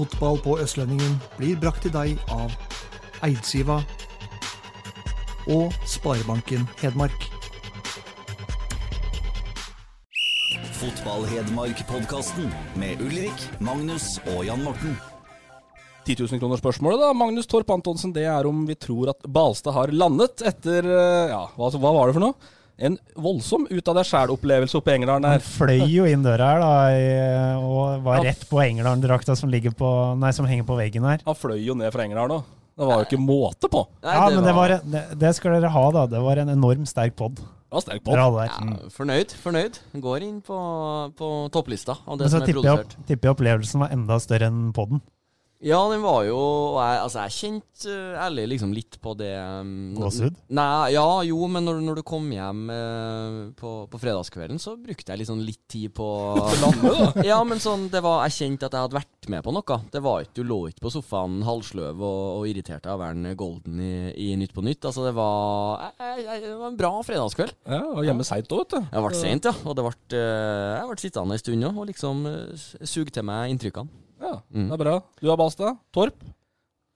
Fotball på Østlendingen blir brakt til deg av Eidsiva og Sparebanken Hedmark. Fotball-Hedmark-podkasten med Ulrik, Magnus og Jan Morten. 10 000 kroner spørsmålet da, Magnus Torp Antonsen, det er om vi tror at Balstad har landet etter eh, Ja, hva, hva var det for noe? En voldsom ut av deg sjæl-opplevelse oppe i Engerdalen Han fløy jo inn døra her da, og var Ja. rett på Engerdalen-drakta som, ligger på, nei, som henger på veggen her. Han fløy jo ned fra Engerdalen òg. Det var jo ikke måte på. ja, men det, var, det, det skal dere ha, da. Det var en enorm sterk pod. Ja, sterk pod. Ja, fornøyd. fornøyd. Går inn på, på topplista av det Men så som er tipper jeg, produsert. opp, tipper jeg opplevelsen var enda større enn poden. Ja, den var jo jeg, Altså, jeg kjente uh, ærlig liksom litt på det um, Gåsehud? Nei, ja, jo, men når, når du kom hjem eh, på, på fredagskvelden, så brukte jeg liksom litt tid på landet, Ja, men sånn, det var Jeg kjente at jeg hadde vært med på noe. Det var ikke Du lå ikke på sofaen halvsløv og, og irritert av å være golden i, i Nytt på Nytt. Altså, det var, jeg, jeg, det var en bra fredagskveld. Ja, og hjemme seint òg, vet du. Jeg ble sent, ja. Og det ble, uh, jeg ble sittende en stund òg og liksom uh, suge til meg inntrykkene. Ja, Mm. Det er bra. Du har Balstad. Torp.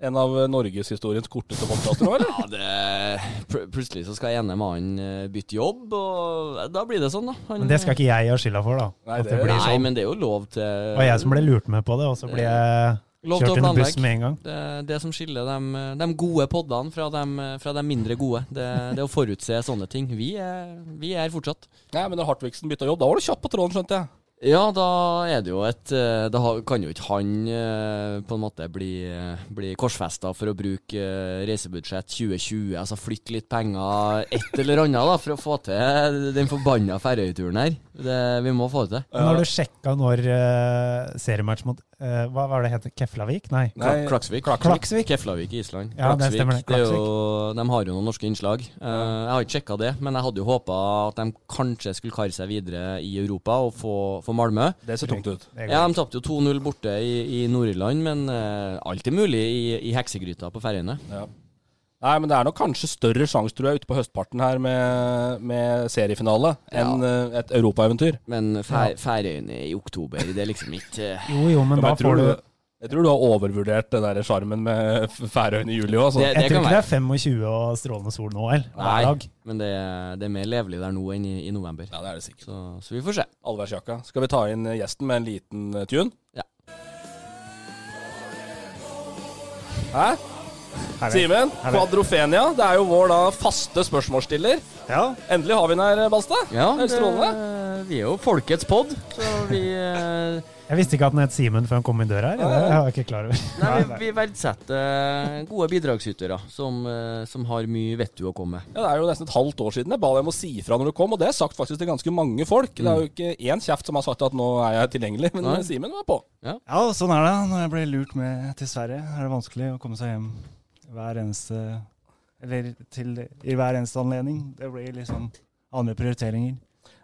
En av eh, norgeshistoriens korteste podkaster eller? Ja, det pl Plutselig så skal ene mannen eh, bytte jobb, og da blir det sånn, da. Han- Men det skal ikke jeg ha skylda for, da. Nei, At det det- blir Nei, sånn. men det er jo lov til Det var jeg som ble lurt med på det, og så ble jeg Lov til å kjørt under planlegge. bussen med en gang. Det, det som skiller de, de gode poddene fra de, fra de mindre gode, det, det er å forutse sånne ting. Vi er, vi er fortsatt. Nei, men når Hartvigsen bytta jobb, da var du kjapp på tråden, skjønte jeg. Ja, da er det jo et eh, Da kan jo ikke han eh, på en måte bli, eh, bli korsfesta for å bruke reisebudsjett 2020, altså flytte litt penger et eller annet da, for å få til den forbanna Ferøyturen her. Det, vi må få det til. Men har du sjekka når uh, seriematch mot uh, Hva var det het? Keflavik? Nei. Nei. Klaksvik. Klaksvik. Keflavik i Island. Ja, det stemmer det. det jo, de har jo noen norske innslag. Uh, jeg har ikke sjekka det, men jeg hadde jo håpa at de kanskje skulle kare seg videre i Europa og få, få Malmö. Det ser tungt ut. Ja, De tapte jo 2-0 borte i, i Nord-Irland, men uh, alt er mulig i, i heksegryta på Færøyene. Ja. Nei, men det er nok kanskje større sjanse, tror jeg, ute på høstparten her med, med seriefinale enn ja. et europaeventyr. Men Fær, Færøyene i oktober, det er liksom ikke eh, Jo, jo, men da får du jeg tror du har overvurdert den der sjarmen med Færøyene i juli òg. Altså. Det- Jeg tror ikke det er 25 og strålende sol nå, eller? Nei, dag. men det, det er mer levelig der nå enn i, i november. Ja, det er det sikkert. Så, så vi får se. Allværsjakka. Skal vi ta inn eh, gjesten med en liten eh, tune? Ja. Hæ? Simen, Quadrofenia. Det er jo vår da faste spørsmålsstiller. Ja. Endelig har vi den her, Balstad. Ja, Det er strålende. vi er jo folkets pod, så vi eh, Jeg visste ikke at den het Simen før han kom inn døra her. Det var jeg ikke klar over. Nei, vi, vi verdsetter gode bidragsytere som, eh, som har mye vettu å komme med. Ja, Det er jo nesten et halvt år siden jeg ba deg om å si fra når du kom, og det er sagt faktisk til ganske mange folk. Det er jo ikke én kjeft som har sagt at nå er jeg tilgjengelig, men. Simen var på. Ja, sånn er det. Når jeg blir lurt med til Sverige, er det vanskelig å komme seg hjem hver eneste Eller til, i hver eneste anledning. Det blir liksom andre prioriteringer.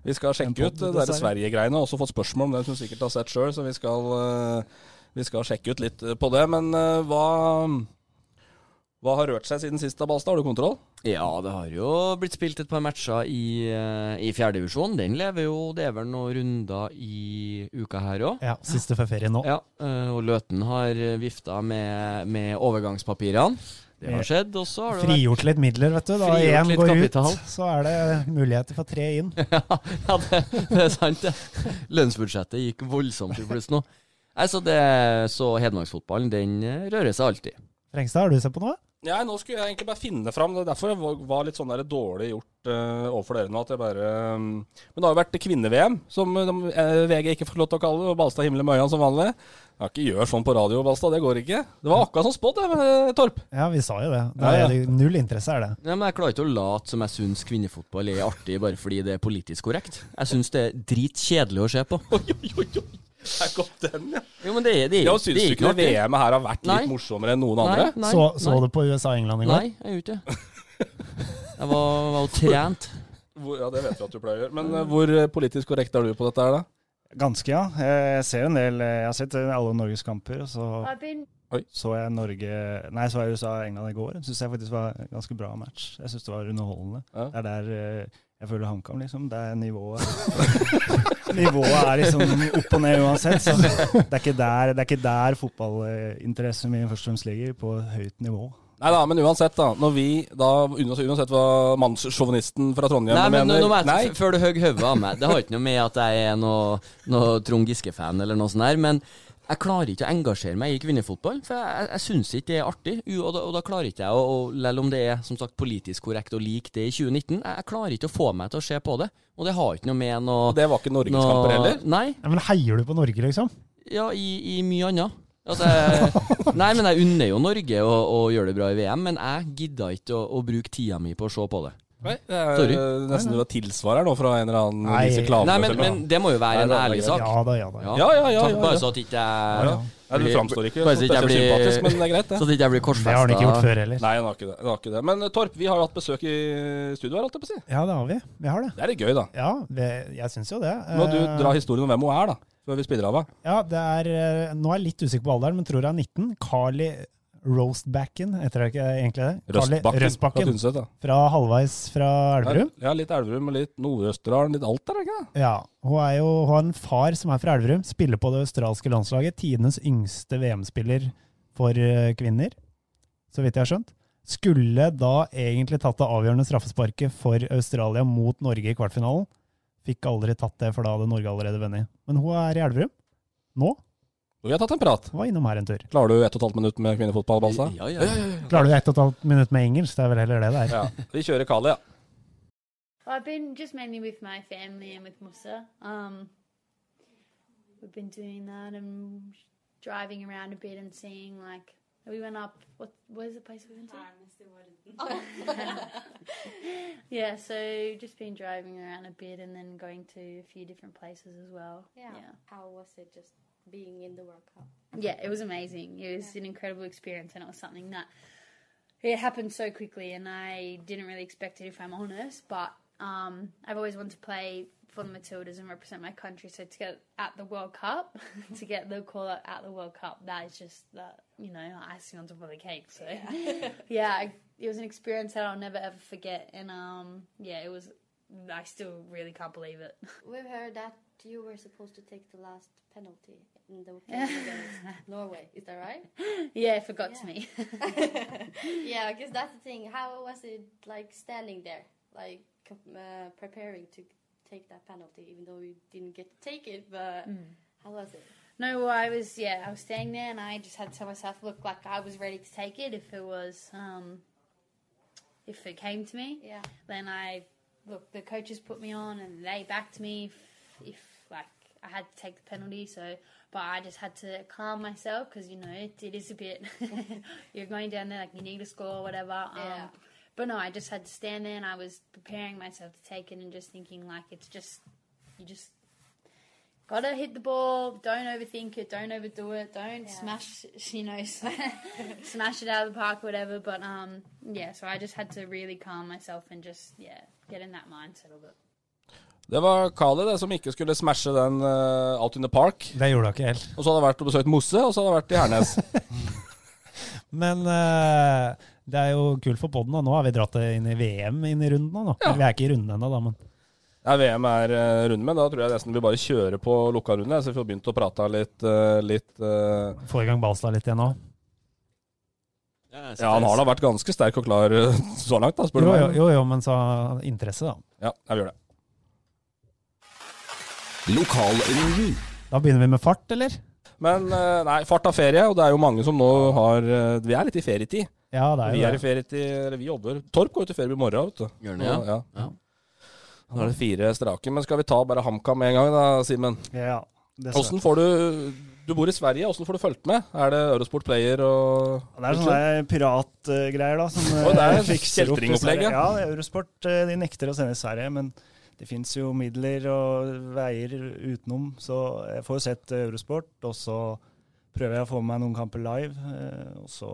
Vi skal sjekke ut det. Sverige-greiene. Også fått spørsmål om det som du sikkert har sett sjøl, så vi skal, eh, vi skal sjekke ut litt på det. Men eh, hva, hva har rørt seg siden sist, da, Balstad? Har du kontroll? Ja, det har jo blitt spilt et par matcher i, eh, i fjerdedivisjon. Den lever jo. Det er vel noen runder i uka her òg. Ja, Siste før ferien nå. Ja, eh, og Løten har vifta med, med overgangspapirene. Det har skjedd. Og så har det vært litt midler, vet du. Da Frigjort én går kapital. ut, så er det muligheter for tre inn. ja, det, det er sant, det. Lønnsbudsjettet gikk voldsomt i pluss nå. Nei, så, det, så Hedmarksfotballen, den eh, rører seg alltid. Frengstad, har du sett på noe? Ja, nå skulle jeg egentlig bare finne fram. Det er derfor jeg var- var litt sånn der dårlig gjort uh, overfor dere nå. At jeg bare um, Men det har jo vært kvinne-VM, som eh, de, eh, VG ikke får lov til å kalle det. Og Balstad himler med øynene som vanlig. Ja, ikke gjør sånn på radio, Balstad. Det går ikke. Det var akkurat som spådd, det, Torp. Ja, vi sa jo det. det Ja, ja. er null interesse, er det. Ja, men Jeg klarer ikke å late som jeg syns kvinnefotball er artig bare fordi det er politisk korrekt. Jeg syns det er dritkjedelig å se på. Der kom den, ja. Jo, men det er, det er, Ja, det Syns er du ikke det. VM-et her har vært Nei. litt morsommere enn noen Nei, andre? nei, så, så nei. du på USA-England i går? Nei, jeg gjorde ikke det. Jeg var, var jo trent. Hvor, ja, det vet vi at du pleier å gjøre. Men uh, hvor eh, politisk korrekt er du på dette her, da? Ganske, ja. Jeg ser en del Jeg har sett alle Norges kamper, og så Oi. så jeg Norge Nei, så jeg USA-England i går. Syns jeg faktisk var en ganske bra match. Jeg syns det var underholdende. Ja. Det er der eh, jeg føler HamKam, liksom. Det er nivået Nivået er liksom opp og ned uansett. Så det er ikke der, det er ikke der fotballinteressen min først og fremst ligger, på høyt nivå. Nei da, men uansett, da. Når vi da, uansett, uansett hva mannssjåvinisten fra Trondheim Nei, men mener nå jeg, Nei, Før du høgg hodet av meg Det har ikke noe med at jeg er noe, noe Trond Giske-fan eller noe sånt der, men jeg klarer ikke å engasjere meg i kvinnefotball, for jeg, jeg syns ikke det er artig. U- Og da, og da klarer ikke jeg å, Selv om det er som sagt politisk korrekt å like det i 2019, jeg, jeg klarer ikke å få meg til å se på det. Og det har ikke noe med noe det var ikke norgeskamper heller. Nei, Ja, men heier du på Norge, liksom? ja, i, i mye annet. Altså, jeg, nei, men jeg unner jo Norge å, å gjøre det bra i VM, men jeg gidder ikke å, å bruke tida mi på å se på det. Nei, det er Sorry. eh, nesten du har tilsvarer nå fra en eller annen Nei. Klaveness Nei, men, men det må jo være Nei, en det er ærlig greit. sak. Ja da, ja da. Ja, ja, ja, Takk, ja, Bare ja. så at ikke Ja, jeg ja. Nei, du framstår ikke Bare så ikke jeg spesielt blir- sympatisk, men det er greit, det. Så at ikke jeg blir Det har han ikke gjort før heller. Nei, han har ikke det. Han har ikke det. Men eh, Torp, vi har jo hatt besøk i studio her, holdt jeg på å si. Ja, det har vi. Vi har det. Det er litt gøy, da. Ja, vi, jeg syns jo det. Må du Eh, dra historien om hvem hun er, da. Før vi spiller av henne. Ja, det er eh, Nå er jeg litt usikker på alderen, men tror jeg er 19. Carly Roastbacken, heter det ikke egentlig det? Røstbakken. Røstbakken. fra da. Fra halvveis fra Elverum. Ja, litt Elverum og litt Nord-Østerdalen, litt alt der, er ikke det? Ja, hun, er jo, hun har en far som er fra Elverum, spiller på det australske landslaget. Tidenes yngste VM-spiller for eh, kvinner, så vidt jeg har skjønt. Skulle da egentlig tatt det avgjørende straffesparket for Australia mot Norge i kvartfinalen. Fikk aldri tatt det, for da hadde Norge allerede vunnet. Men hun er i Elverum nå. Vi har tatt en prat. Var innom her en tur. Klarer du ett og et halvt minutt med kvinnefotball, Balsa? Ja, ja, ja. Klarer du ett og et halvt minutt med engelsk? Det er vel heller det det er. Ja. Vi kjører Kali, ja. I've been just mainly with my family and with Musa. Um, we've been doing that and driving around a bit and seeing like we went up. What where's the place we went to? yeah, so just been driving around a bit and then going to a few different places as well. Yeah. How was it just being in the World Cup? Yeah, it was amazing. It was an incredible experience, and it was something that it happened so quickly, and I didn't really expect it, if I'm honest. But um, I've always wanted to play for the Matildas and represent my country. So to get at the World Cup, to get the call up at the World Cup, that is just the you know icing on top of the cake. So yeah, I, it was an experience that I'll never ever forget, and um, yeah, it was. I still really can't believe it. We've heard that you were supposed to take the last penalty in the against Norway. Is that right? yeah, it forgot to Yeah. me. yeah, because that's the thing. How was it like standing there, like uh, preparing to take that penalty, even though you didn't get to take it? But how was it? No, well, I was yeah, I was staying there, and I just had to tell myself, look, like I was ready to take it if it was, um, if it came to me. Yeah. Then I look, the coaches put me on, and they backed me. If, if like I had to take the penalty, so but I just had to calm myself because you know it, it is a bit. you're going down there like you need to score or whatever. Um, Yeah. But no, I just had to stand there, and I was preparing myself to take it, and just thinking like it's just you just gotta hit the ball. Don't overthink it. Don't overdo it. Don't Yeah. smash, you know, smash it out of the park, or whatever. But um, yeah. So I just had to really calm myself and just yeah, get in that mindset of it. Det var Kali det, som ikke skulle smashe den uh, out in the park. Det gjorde hun ikke helt. Og så hadde det vært og besøkt Mosse, og så hadde det vært i Hernes. Men uh, det er jo kult for podden. Nå har vi dratt det inn i VM inn i runden. nå. Eller Vi er ikke i runden ennå, da, men Ja, VM er uh, runde men Da tror jeg nesten vi bare kjører på lukka runde. Så vi får begynt å prate litt, uh, litt eh, få i gang Balstad litt igjen nå. Ja, han har da vært ganske sterk og klar eh, så langt, da, spør du Jo, jo, meg. jo, jo, men så interesse, da. Ja, jeg gjør det. Lokalrunden. Da begynner vi med fart, eller? Men eh, nei, fart av ferie, og det er jo mange som nå har eh, Vi er litt i ferietid. Ja, det er jo vi er i ferietid, eller vi jobber. Torp går jo til ferie i morgen, vet du. Gjør det, ja? ja. Nå er det fire strake. Men skal vi ta bare HamKam med en gang, da, Simen? Ja, det Åssen får du Du bor i Sverige, åssen får du fulgt med? Er det Eurosport Player og Det er sånne piratgreier da, som Å, det er eh, fikser kjeltringopplegget. Ja, Eurosport eh, de nekter å sende i Sverige, men det fins jo midler og veier utenom, så jeg får jo sett Eurosport, og så prøver jeg å få med meg noen kamper live. eh, Og så,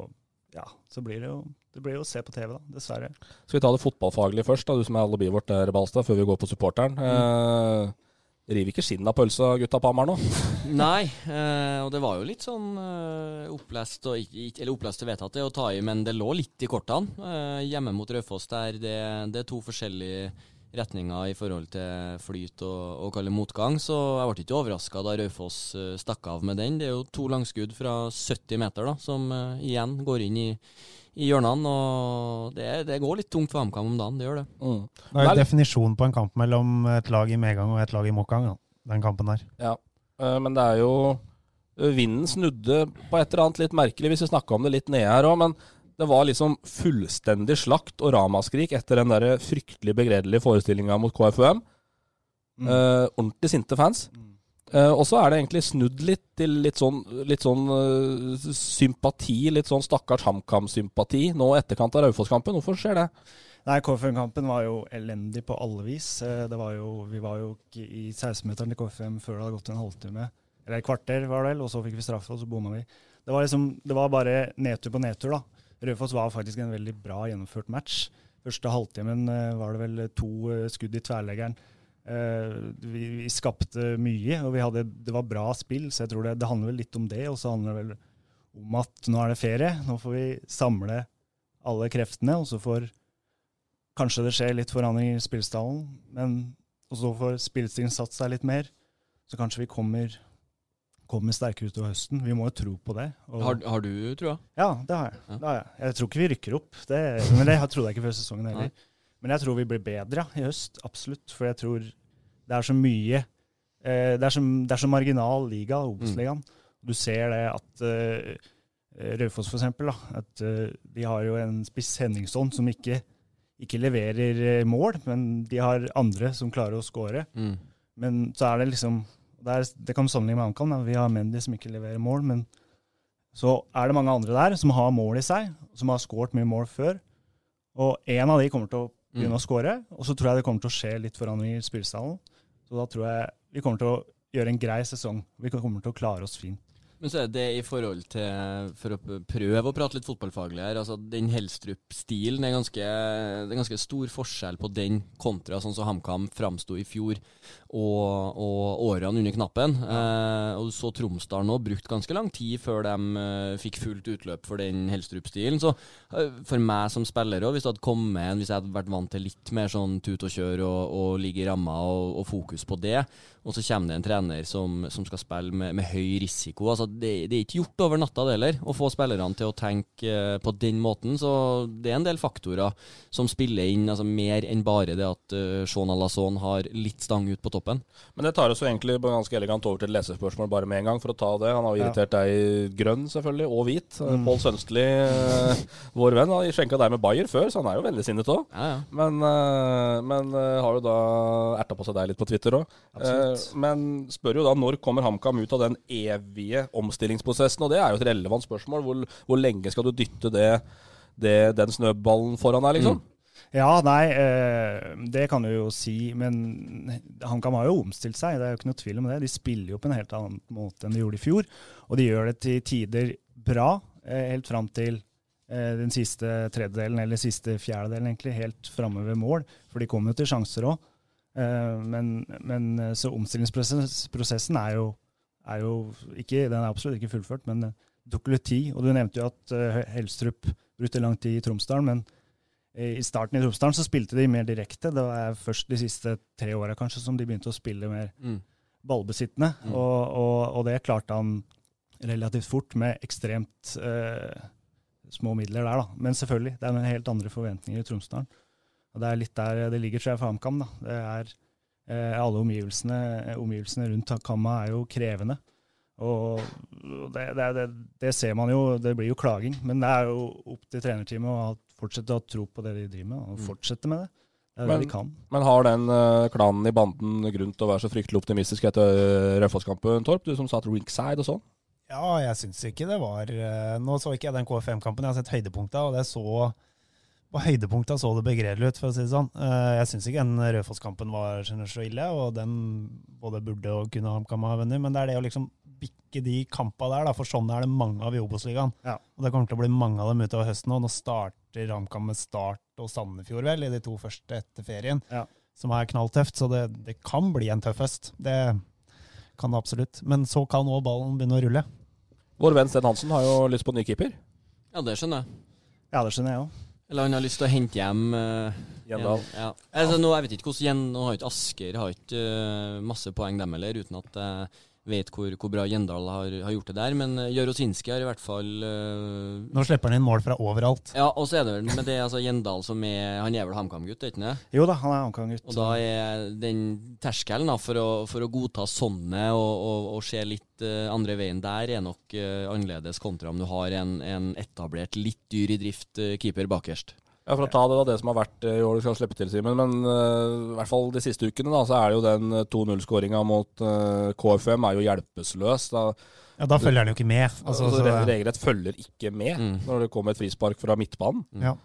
ja, så blir det jo det blir jo å se på TV, da, dessverre. Skal vi ta det fotballfaglige først, da, du som er alibiet vårt der, Balstad, før vi går på supporteren. Eh, river ikke skinnet av pølsa, gutta på Hamar nå? Nei, eh, og det var jo litt sånn eh, opplest og Eller opplest og vedtatt det å ta i, men det lå litt i kortene. Eh, hjemme mot Raufoss der det, det er to forskjellige retninger i forhold til flyt og, og kalle motgang, så jeg ble ikke overraska da Raufoss eh, stakk av med den. Det er jo to langskudd fra 70 meter da, som eh, igjen går inn i, i hjørnene, og det, det går litt tungt for HamKam om dagen, det gjør det. Det er jo definisjonen på en kamp mellom et lag i medgang og et lag i motgang, den kampen der. Ja, eh, men det er jo eh, Vinden snudde på et eller annet litt merkelig, hvis vi snakka om det litt nede her òg. Men det var liksom fullstendig slakt og ramaskrik etter den der fryktelig begredelige forestillinga mot KFUM. Mm. Eh, ordentlig sinte fans. Eh, og så er det egentlig snudd litt til litt sånn, litt sånn uh, sympati, litt sånn stakkars HamKam-sympati nå etterkant av Raufoss-kampen. Hvorfor skjer det? Nei, KFM-kampen var jo elendig på alle vis. Eh, var jo, vi var jo ikke i 16-meteren til KFM før det hadde gått en halvtime. Eller et kvarter, var det vel, og så fikk vi straffe, og så bomma vi. Det var, liksom, det var bare nedtur på nedtur, da. Raufoss var faktisk en veldig bra gjennomført match. Første halvtimen var det vel to skudd i tverrleggeren. Eh, vi, vi skapte mye, og vi hadde, det var bra spill, så jeg tror det, det handler vel litt om det. Og så handler det vel om at nå er det ferie, nå får vi samle alle kreftene, og så får Kanskje det skjer litt forandring i spillstallen, men og så får spillstilen satt seg litt mer. Så kanskje vi kommer, kommer sterkere utover høsten. Vi må jo tro på det. Har, har du trua? Ja, det har jeg. Det har jeg. jeg tror ikke vi rykker opp, det, men det trodde jeg ikke før sesongen heller. Men jeg tror vi blir bedre i høst, absolutt. For jeg tror det er så mye eh, Det er så, det er så marginal liga, Obos-ligaen. Du ser det at eh, Raufoss, eksempel, at eh, de har jo en spiss Henningsson som ikke, ikke leverer eh, mål, men de har andre som klarer å score. Mm. Men så er det liksom Det, er, det kan du sammenligne med HamKam. Vi har Mendy som ikke leverer mål, men så er det mange andre der som har mål i seg, som har skåret mye mål før. Og en av de kommer til å begynne Mm. å skåre, og så tror jeg det kommer til å skje litt forandringer i spillestallen. Så da tror jeg vi kommer til å gjøre en grei sesong. Vi kommer til å klare oss fint. Men så er det i forhold til, for å prøve å prate litt fotballfaglig her, altså den Helstrup-stilen er ganske, det er ganske stor forskjell på den kontra sånn som HamKam framsto i fjor og, og årene under knappen. Eh, og så Tromsdal nå brukt ganske lang tid før de eh, fikk fullt utløp for den Helstrup-stilen. Så eh, for meg som spiller òg, hvis det hadde kommet en, hvis jeg hadde vært vant til litt mer sånn tut og kjør og, og ligge i ramma og, og fokus på det, og så kommer det en trener som, som skal spille med, med høy risiko. Altså, det, det er ikke gjort over natta, det heller, å få spillerne til å tenke eh, på den måten. Så det er en del faktorer som spiller inn, altså mer enn bare det at uh, Sean Alazon har litt stang ut på toppen. Men det tar oss jo egentlig ganske elegant over til lesespørsmål bare med en gang, for å ta det. Han har jo Ja. irritert deg grønn, selvfølgelig, og hvit. Mm. Pål Sønstli, eh, vår venn, har skjenka deg med Bayer før, så han er jo vennligsinnet òg. Ja, ja. men men, har jo da erta på seg deg litt på Twitter òg. Men spør jo da når kommer HamKam ut av den evige omstillingsprosessen, og det er jo et relevant spørsmål. Hvor, hvor lenge skal du dytte det, det, den snøballen foran deg, liksom? Ja, nei, eh, det kan du jo si, men HamKam har jo omstilt seg, det er jo ikke noe tvil om det. De spiller jo på en helt annen måte enn de gjorde i fjor, og de gjør det til tider bra, eh, helt fram til eh, den siste tredjedelen, eller siste fjerdedelen egentlig, helt framme ved mål, for de kommer jo til sjanser òg. Men, men så omstillingsprosessen er jo, er jo ikke, den er absolutt ikke fullført, men det tok litt tid. Og du nevnte jo at Helstrup brukte lang tid i Tromsdalen. men i starten i Tromsdalen så spilte de mer direkte. Det var først de siste tre åra kanskje som de begynte å spille mer Mm. ballbesittende. Mm. Og, og, og det klarte han relativt fort med ekstremt eh, små midler der, da. Men selvfølgelig, det er noen helt andre forventninger i Tromsdalen. Og det er litt der det ligger, tror jeg, for HamKam. da. Det er eh, Alle omgivelsene, omgivelsene rundt Kamma er jo krevende. Og det, det, det, det ser man jo, det blir jo klaging. Men det er jo opp til trenerteamet å ha- fortsette å tro på det de driver med, og Mm. fortsette med det. Det er Men, det de kan. men har den uh, klanen i banden grunn til å være så fryktelig optimistisk etter uh, Raufoss-kampen, Torp? Du som satt rinkside og sånn? Ja, jeg syns ikke det var uh, Nå så ikke jeg den KFM-kampen, jeg har sett høydepunkta, og det så på høydepunkta så det begredelig ut, for å si det sånn. Eh, Jeg syns ikke den Raufoss-kampen var så ille, og den både burde og kunne HamKam ha vunnet, men det er det å liksom bikke de kampa der, da, for sånn er det mange av i Obos-ligaen. Ja. Og det kommer til å bli mange av dem utover høsten nå. Nå starter RamKam med Start og Sandefjord, vel, i de to første etter ferien, Ja. som er knalltøft, så det, det kan bli en tøff høst. Det kan det absolutt. Men så kan òg ballen begynne å rulle. Vår venn Sten Hansen har jo lyst på ny keeper. Ja, det skjønner jeg. Ja, det skjønner jeg òg. Eller han har lyst til å hente hjem uh, Gjendal. Ja. Altså, nå, jeg vet ikke hvordan Gjen- Nå har ikke Asker har ikke uh, masse poeng, dem heller, uten at jeg vet hvor, hvor bra Gjendal har, har gjort det der. Men uh, Jarosinski har i hvert fall uh, Nå slipper han inn mål fra overalt. Ja, og så er det vel med det altså Gjendal som er Han er vel HamKam-gutt, er ikke det? Jo da, han er HamKam-gutt. Og da er den terskelen da, for, å, for å godta sånne og, og, og se litt uh, andre veien der, er nok uh, annerledes kontra om du har en, en etablert, litt dyr i drift eh, keeper bakerst. Ja, For å ta det da, det som har vært eh, i år, du skal slippe til, Simen. Men uh, i hvert fall de siste ukene da, så er det jo den eh, 2-0-skåringa mot uh, KFM er jo hjelpeløs. Da, Ja, da følger han jo ikke med. Altså, altså, så- re- regelrett følger ikke med Mm. når det kommer et frispark fra midtbanen. Ja.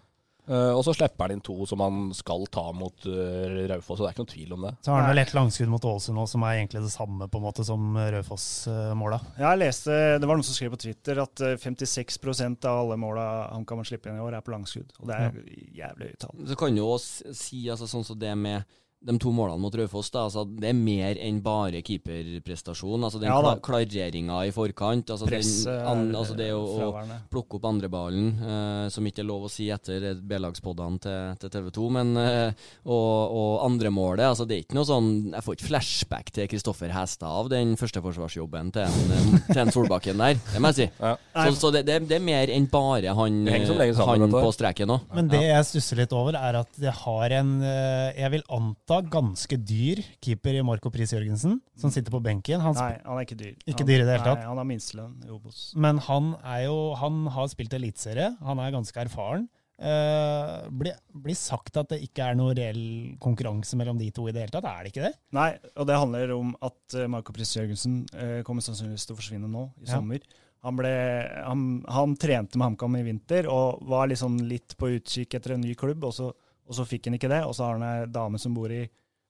Eh, og så slipper han inn to som han skal ta mot uh, Raufoss, og det er ikke noen tvil om det. Så har han vel et langskudd mot Ålesund nå, som er egentlig det samme på en måte som Raufoss-måla. Ja, jeg leste, Det var noen som skrev på Twitter at eh, 56% av alle måla HamKam kan slippe inn i år, er på langskudd. Og det er jævlig høyt tall. Så kan jo også si altså, sånn som det med de to målene mot Raufoss, altså, det er mer enn bare keeperprestasjon. Altså, den Ja klareringa i forkant. Altså, Press, den, an, er altså, det å, å plukke opp andreballen, eh, som ikke er lov å si etter B-lagspoddene til, til TV 2, men eh, og, og andremålet altså, Det er ikke noe sånn Jeg får ikke flashback til Kristoffer Hestad av den førsteforsvarsjobben til en, eh, til en Solbakken der, det må jeg si. Ja. Så, så det, det, det er mer enn bare han, sammen, han på streken òg. Men det jeg stusser litt over, er at det har en, eh, jeg vil anta, ganske dyr keeper i Marco Pris Jørgensen, som sitter på benken. Han Nei, han er ikke dyr. Ikke han, dyr i det hele tatt? Nei, han har minstelønn i Obos. Men han er jo Han har spilt eliteserie, han er ganske erfaren. Uh, blir, bli sagt at det ikke er noe reell konkurranse mellom de to i det hele tatt. Er det ikke det? Nei, og det handler om at uh, Marco Pris Jørgensen uh, kommer sannsynligvis til å forsvinne nå i Ja. sommer. Han, ble, han, han trente med HamKam i vinter og var liksom litt på utkikk etter en ny klubb, og så, og så fikk han ikke det. Og så har han ei dame som bor i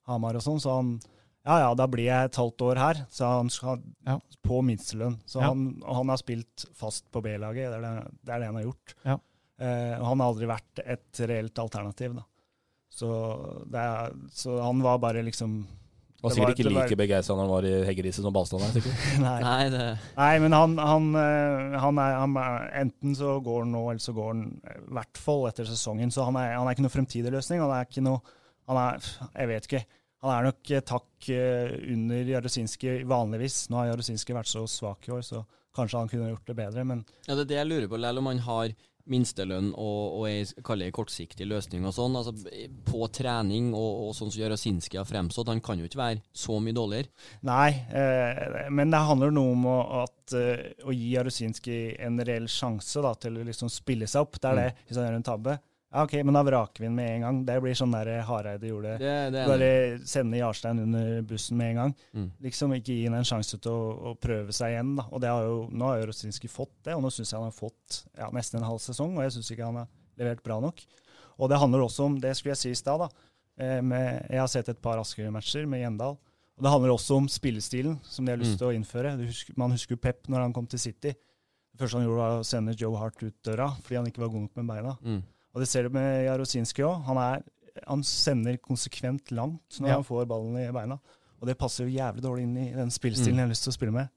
Hamar og sånn, så han ja ja, da blir jeg et halvt år her, så han skal Ja. på minstelønn. Så Ja. han, han har spilt fast på B-laget, det, det, det er det han har gjort. Ja. Eh, og han har aldri vært et reelt alternativ, da. Så, er, så han var bare liksom Han var sikkert ikke var- like begeistra når han var i Heggeriset som Balstad er, sikkert. Nei. Nei, det Nei, men han, han, eh, han, er, han er Enten så går han nå, eller så går han eh, i hvert fall etter sesongen. Så han er, han er ikke noe fremtidig løsning. Han er ikke noe Han er Jeg vet ikke. Han er nok takk eh, under Jarosinski vanligvis. Nå har Jarosinski vært så svak i år, så kanskje han kunne gjort det bedre, men Ja, det er det jeg lurer på, Lell, om han har minstelønn og, og ei kaller det kortsiktig løsning og sånn. Altså, på trening og, og sånn som Jarosinski har fremstått, han kan jo ikke være så mye dårligere. Nei, eh, men det handler noe om å, at, eh, å gi Jarosinski en reell sjanse da, til å liksom spille seg opp. Det er det, hvis han gjør en tabbe. Ja, ok, men da vraker vi den med en gang. Det blir sånn der Hareide gjorde. Det, det Bare sende Jarstein under bussen med en gang. Mm. Liksom Ikke gi ham en sjanse til å, å prøve seg igjen. da. Og det har jo, Nå har Jarosinski fått det, og nå syns jeg han har fått ja, nesten en halv sesong. Og jeg syns ikke han har levert bra nok. Og det handler også om, det skulle jeg si i stad, da. eh, med- Jeg har sett et par Askøy-matcher med Gjendal. Og det handler også om spillestilen som de har lyst Mm. til å innføre. Du husker, man husker jo Pep når han kom til City. Det første han gjorde, var å sende Joe Hart ut døra fordi han ikke var god nok med beina. Mm. Og det ser du med Jarosinski òg. Han, er- han sender konsekvent langt når Ja. han får ballen i beina. Og det passer jo jævlig dårlig inn i den spillestilen Mm. jeg har lyst til å spille med.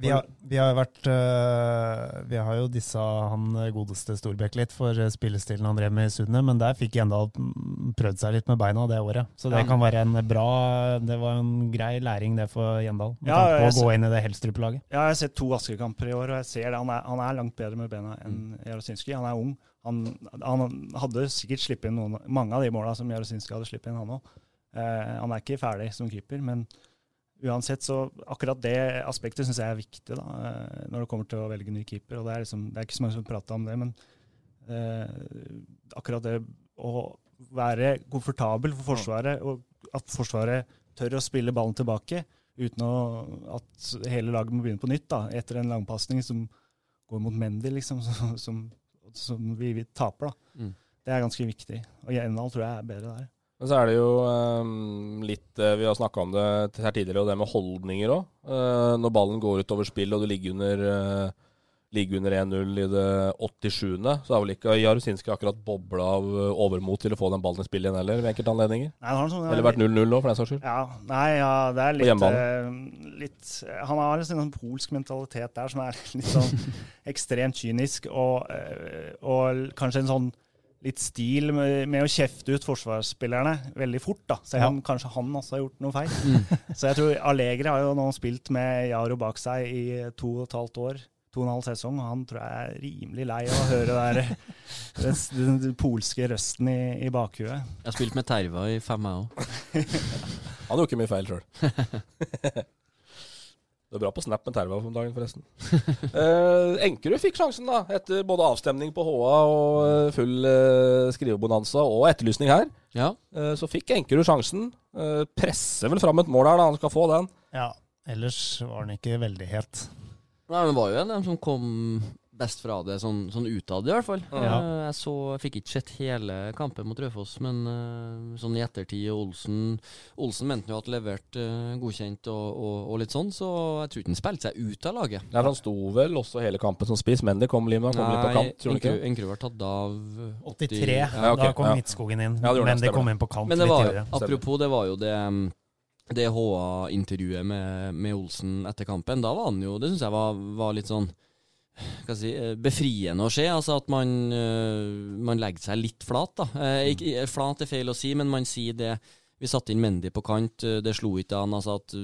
Vi har, vi har vært øh, Vi har jo dissa han godeste Storbekk litt for øh, spillestilen han drev med i Sundet, men der fikk Gjendal mm, prøvd seg litt med beina det året. Så det Ja. kan være en bra Det var en grei læring, det for Gjendal. Med Ja, tanke på jeg å gå inn i det Helstrup-laget. Ja, jeg har sett to Asker-kamper i år, og jeg ser det. Han er, han er langt bedre med bena enn Jarosinski. Han er ung. Han, han hadde sikkert sluppet inn noen, mange av de måla som Jarosinski hadde sluppet inn, han òg. Eh, han er ikke ferdig som keeper, men uansett så akkurat det aspektet syns jeg er viktig da, eh, når det kommer til å velge ny keeper. og Det er, liksom, det er ikke så mange som prater om det, men eh, akkurat det å være komfortabel for Forsvaret, og at Forsvaret tør å spille ballen tilbake uten å, at hele laget må begynne på nytt da, etter en langpasning som går mot Mendy, liksom, som, som, som vi, vi taper. da. Mm. Det er ganske viktig. Og Jevndal tror jeg er bedre der. Men så er det jo um, litt eh, Vi har snakka om det her tidligere, og det med holdninger òg. når ballen går utover spill, og du ligger under, uh, ligger under 1-0 i det 87., så er vel ikke Jarusinski akkurat bobla av eh, overmot til å få den ballen i spill igjen heller, ved enkelte anledninger? Nei, han har sånn- Eller vært 0-0 nå, for den saks skyld. Ja, nei, ja, det er litt, eh, litt Han har en sånn polsk mentalitet der som er litt sånn ekstremt kynisk, og, eh, og kanskje en sånn litt stil med, med å kjefte ut forsvarsspillerne veldig fort, da. Selv om kanskje han også har gjort noe feil. Mm. Så jeg tror Allegri har jo nå spilt med Jaro bak seg i to og et halvt år. To og en halv sesong, og han tror jeg er rimelig lei av å høre der, den, den, den polske røsten i, i bakhuet. Jeg har spilt med Terva i fem, jeg òg. Han gjorde ikke mye feil sjøl. Du er bra på Snap med Terva om dagen, forresten. Eh, Enkerud fikk sjansen, da, etter både avstemning på HA og eh, full eh, skrivebonanza og etterlysning her. Ja. Eh, så fikk Enkerud sjansen. Eh, presser vel fram et mål her, da. Han skal få den. Ja, ellers var han ikke veldig het. Nei, men det var jo en av dem som kom best fra det, sånn, sånn utad i hvert fall. Ja. Eh, Jeg så, fikk ikke sett hele kampen mot Rødfoss, men eh, sånn i ettertid Olsen Olsen mente jo at levert eh, godkjent og, og, og litt sånn, så jeg tror ikke han spilte seg ut av laget. Ja, for Han sto vel også hele kampen som spiss, men det kom litt, kom litt på kant. Tror du ikke? Enkerud- Enkerud var tatt av 83, Ja, okay. da kom ja. Midtskogen inn. Ja, det men det, det kom inn på kant Men det var apropos, det var jo det um, det HA-intervjuet med, med Olsen etter kampen. Da var han jo Det syns jeg var, var litt sånn hva si, eh, befriende å se. Altså at man, eh, man legger seg litt flat. da. Eh, ikke, eh, flat er feil å si, men man sier det Vi satte inn Mendy på kant, det slo ikke an. Altså at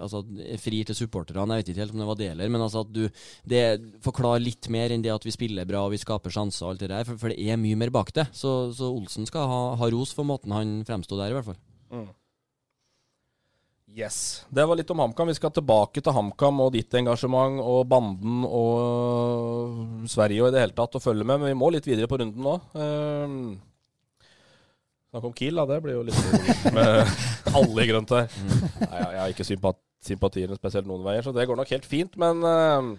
altså, Fri til supporterne, jeg vet ikke helt om det var det heller, men altså at du Det forklarer litt mer enn det at vi spiller bra og vi skaper sjanser og alt det der, for, for det er mye mer bak det. Så, så Olsen skal ha, ha ros for måten han fremsto der, i hvert fall. Mm. Yes. Det var litt om HamKam. Vi skal tilbake til HamKam og ditt engasjement og banden og Sverige og i det hele tatt å følge med, men vi må litt videre på runden nå. Um, Snakk om Kiel, da. Det blir jo litt med alle i grønt her. Nei, jeg, har ikke sympati, sympatiene spesielt noen veier, så det går nok helt fint. Men uh,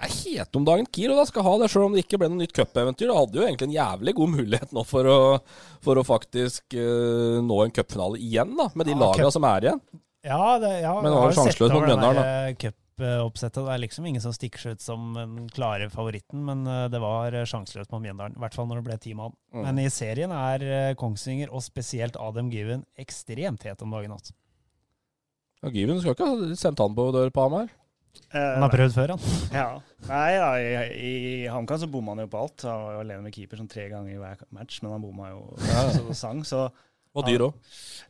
det er hete om dagen Kiel, og da skal ha det, sjøl om det ikke ble noe nytt cupeventyr. Det hadde jo egentlig en jævlig god mulighet nå for å, for å faktisk uh, nå en cupfinale igjen, da, med de Ja, lagene som er igjen. Ja, det, ja Men jeg var jo jo sett sjanseløs mot det Mjøndalen, der cupoppsettet. Det er liksom ingen som stikker seg ut som den klare favoritten, men eh, det var eh, sjanseløst mot Mjøndalen. I hvert fall når det ble ti mann. Mm. Men i serien er eh, Kongsvinger, og spesielt Adam Given, ekstremt het om dagen. Også. Ja, Given skal ikke ha sendt han på dør på Hamar. Han har prøvd før, han. Ja. Nei, ja, i, i HamKam så bomma han jo på alt. Han var jo alene med keeper sånn tre ganger i hver match, men han bomma jo Ja. så det sang. Så Og dyr òg.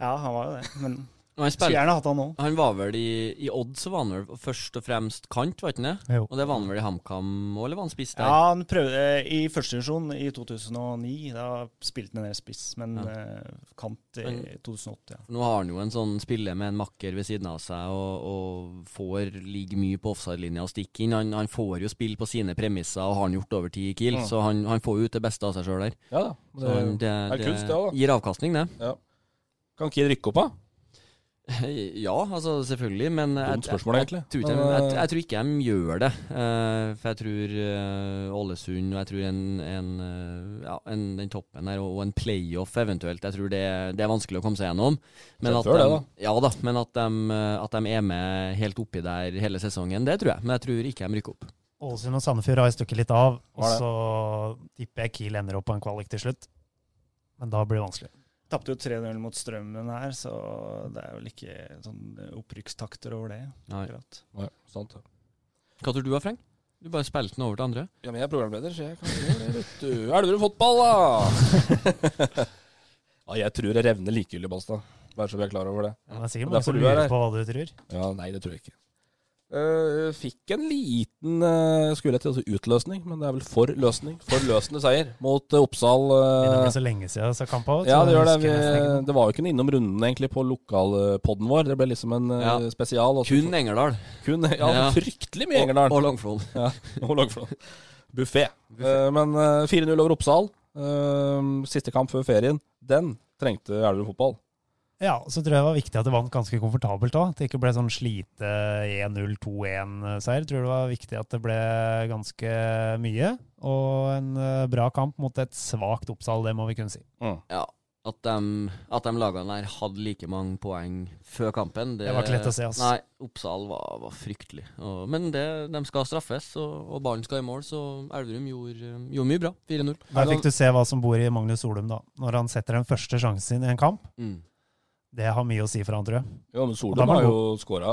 Ja, han var jo det. Men han skulle gjerne hatt han nå. Han var vel i, i Odd, så var han vel først og fremst kant, var ikke det? Jo. Og det var han vel i HamKam òg, eller var han spiss der? Ja, han prøvde eh, i første divisjon i 2009. Da spilte han en del spiss, men Ja. eh, kant i Men- 2008. Ja. Nå har han jo en sånn spiller med en makker ved siden av seg og, og får ligge mye på offside-linja og stikke inn. Han, han får jo spille på sine premisser og har han gjort over ti i Kiel, ja. så han, han får jo ut det beste av seg sjøl der. Ja da. Så Det, han- det, er kunst, det gir avkastning, det. Ja. Kan Kiel rykke opp, da? Ja, altså selvfølgelig, men jeg, Dumt spørsmål, jeg, jeg, tror ikke, jeg, jeg, eh, tror ikke de gjør det. eh, for jeg tror eh, Ålesund og jeg tror en, en, eh, ja, en, den toppen her, og en playoff eventuelt, jeg tror det, det er vanskelig å komme seg gjennom. Men at, det, de, da. ja, da, men at de, eh, at de er med helt oppi der hele sesongen, det tror jeg. Men jeg tror ikke de rykker opp. Ålesund og Sandefjord har jeg stukket litt av, og så tipper jeg Kiel ender opp på en kvalik til slutt. Men da blir det vanskelig. Tapte jo 3-0 mot Strømmen her, så det er vel ikke sånn opprykkstakter over det. Nei. akkurat. Nei, sant det. Hva tror du, Frank? Du bare spilte den over til andre? Ja, men jeg er programleder, så jeg kan gjøre det, vet du. Elverum fotball, da! ja, jeg tror det revner likegyldig, Balstad. Bare så vi er klar over det. Ja, det er sikkert mange som du er lurer på hva du tror. Ja, nei, det tror jeg ikke. Eh, fikk en liten uh, skulle jeg til å si utløsning, men det er vel forløsning. Forløsende seier mot uh, Oppsal. Det er så lenge siden så kampa ut. ja, det gjør det. Vi, det var jo ikke noe innom runden egentlig på lokalpodden vår. Det ble liksom en Ja. spesial. Også, Kun Engerdal. Kun, ja, Ja. fryktelig mye Engerdal. Og, og Langflod. Ja, og Langflon. Buffé. Eh, men eh, 4-0 over Oppsal. Eh, siste kamp før ferien. Den trengte Elverum fotball. Ja, så tror jeg det var viktig at det vant ganske komfortabelt òg. At det ikke ble sånn slite 1-0-2-1-seier. Tror det var viktig at det ble ganske mye. Og en eh, bra kamp mot et svakt Oppsal, det må vi kunne si. Ja. At de, at de lagene der hadde like mange poeng før kampen Det var ikke lett å se, altså. Nei, Oppsal var, var fryktelig. Og, men det, de skal straffes, og, og ballen skal i mål, så Elverum gjorde, gjorde mye bra. 4-0. Der fikk du se hva som bor i Magnus Solum, da. Når han setter den første sjansen i en kamp. Mm. Det har mye å si for han, tror jeg. Ja, men Solum har jo skåra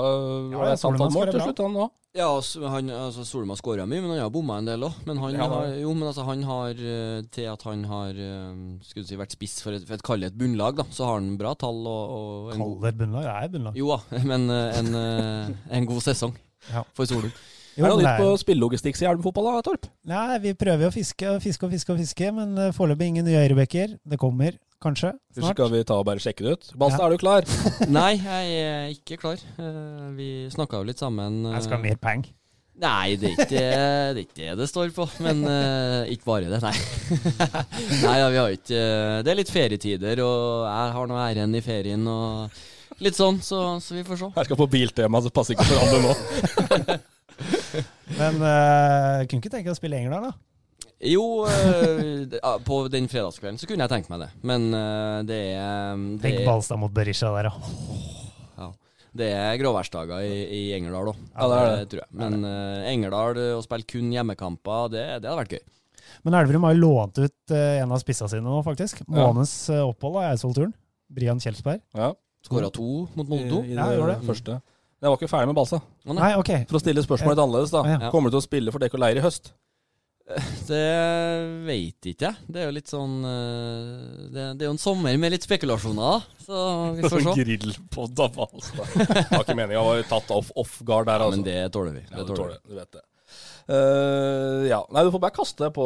Ja, ja, mål til slutt, han òg. Ja, han, altså Solum har skåra mye, men han har bomma en del òg. Men han Ja, har, jo, men altså, han har eh, til at han har eh, skulle si, vært spiss for et, for et kallet bunnlag, da, så har han bra tall og, og en Kall god det et bunnlag? Det er bunnlag. Jo da, men eh, en, en god sesong Ja. for Solum. Jo, er det nytt på spillelogistikk i Elven-fotball, da, Torp? Nei, vi prøver jo å fiske og fiske og fiske, og fiske, men foreløpig ingen nye øyrebekker. Det kommer kanskje snart. skal vi ta og bare sjekke det ut? Balstad, Ja. er du klar? Nei, jeg er ikke klar. Eh, vi snakka jo litt sammen. eh, Jeg skal ha mer peng. Nei, det er ikke det det, er ikke det, det står på. Men uh, ikke bare det, nei. nei, ja, vi har ikke Det er litt ferietider, og jeg har nå æren i ferien og litt sånn, så, så vi får se. Jeg skal på biltema, så passer ikke for alle nå. Men uh, kunne ikke tenke deg å spille England, da? Jo, eh, på den fredagskvelden så kunne jeg tenkt meg det, men eh, det er det Tenk Balstad mot Berisha der, da. Ja. Det er gråværsdager i, i Engerdal òg, Ja, det det. tror jeg. Men uh, Engerdal eh, å spille kun hjemmekamper, det, det hadde vært gøy. Men Elverum har jo lånt ut uh, en av spissa sine nå, faktisk. Månedens uh, opphold av Eidsvollturen. Brian Kjelsberg. Ja. Skåra to mot Molde I, 2. i Ja, det ja, det. første. Men jeg var ikke ferdig med Balstad. Nei. Ok. For å stille spørsmålet litt annerledes, da. Ja. Kommer du til å spille for Dekk og Leir i høst? Det veit ikke jeg. Det er jo litt sånn eh, Det, det er jo en sommer med litt spekulasjoner, da. Så vi får se. Grillpod av Balstad. Har ikke meninga å være tatt off, off guard der, Ja, altså. men det tåler vi. Ja, Det du tåler. Du vet det. Uh, ja. Nei, du får bare kaste deg på,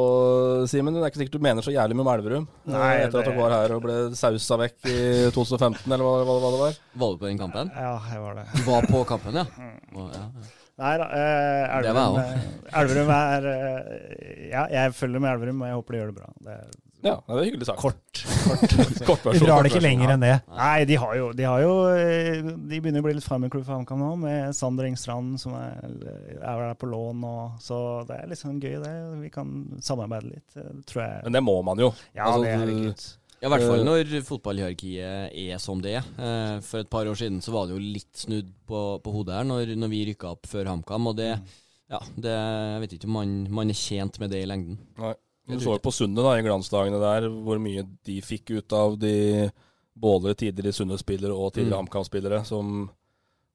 Simen. Det er ikke sikkert du mener så jævlig med Elverum. Nei, etter Etter at det- dere var her og ble sausa vekk i 2015, eller hva, hva, hva det var. Var du på den kampen? Ja, jeg var det. Du var på kampen, ja? Mm. ja, ja. Nei da. Eh, Det var Elverum, eh, Elverum er eh, Ja, jeg følger med Elverum, og jeg håper de gjør det bra. Det er Ja, det er hyggelig sagt. kort. kort. Kort Vi versjon, drar det ikke lenger enn det. Nei, de har jo De, har jo, eh, de begynner å bli litt fremmedklubb for HamKam nå, med Sander Engstrand som er, er der på lån. Og, så det er liksom gøy, det. Vi kan samarbeide litt, tror jeg. Men det må man jo. Ja, Altså, det er herregud. Ja, I hvert fall Eh. når fotballhierarkiet er som det er. Eh, For et par år siden så var det jo litt snudd på, på hodet her når, når vi rykka opp før HamKam. Og det, ja, det Jeg vet ikke om man, man er tjent med det i lengden. Nei. Du så jo på Sundet da, i glansdagene der, hvor mye de fikk ut av de både tidligere Sundet-spillere og tidligere Mm. HamKam-spillere som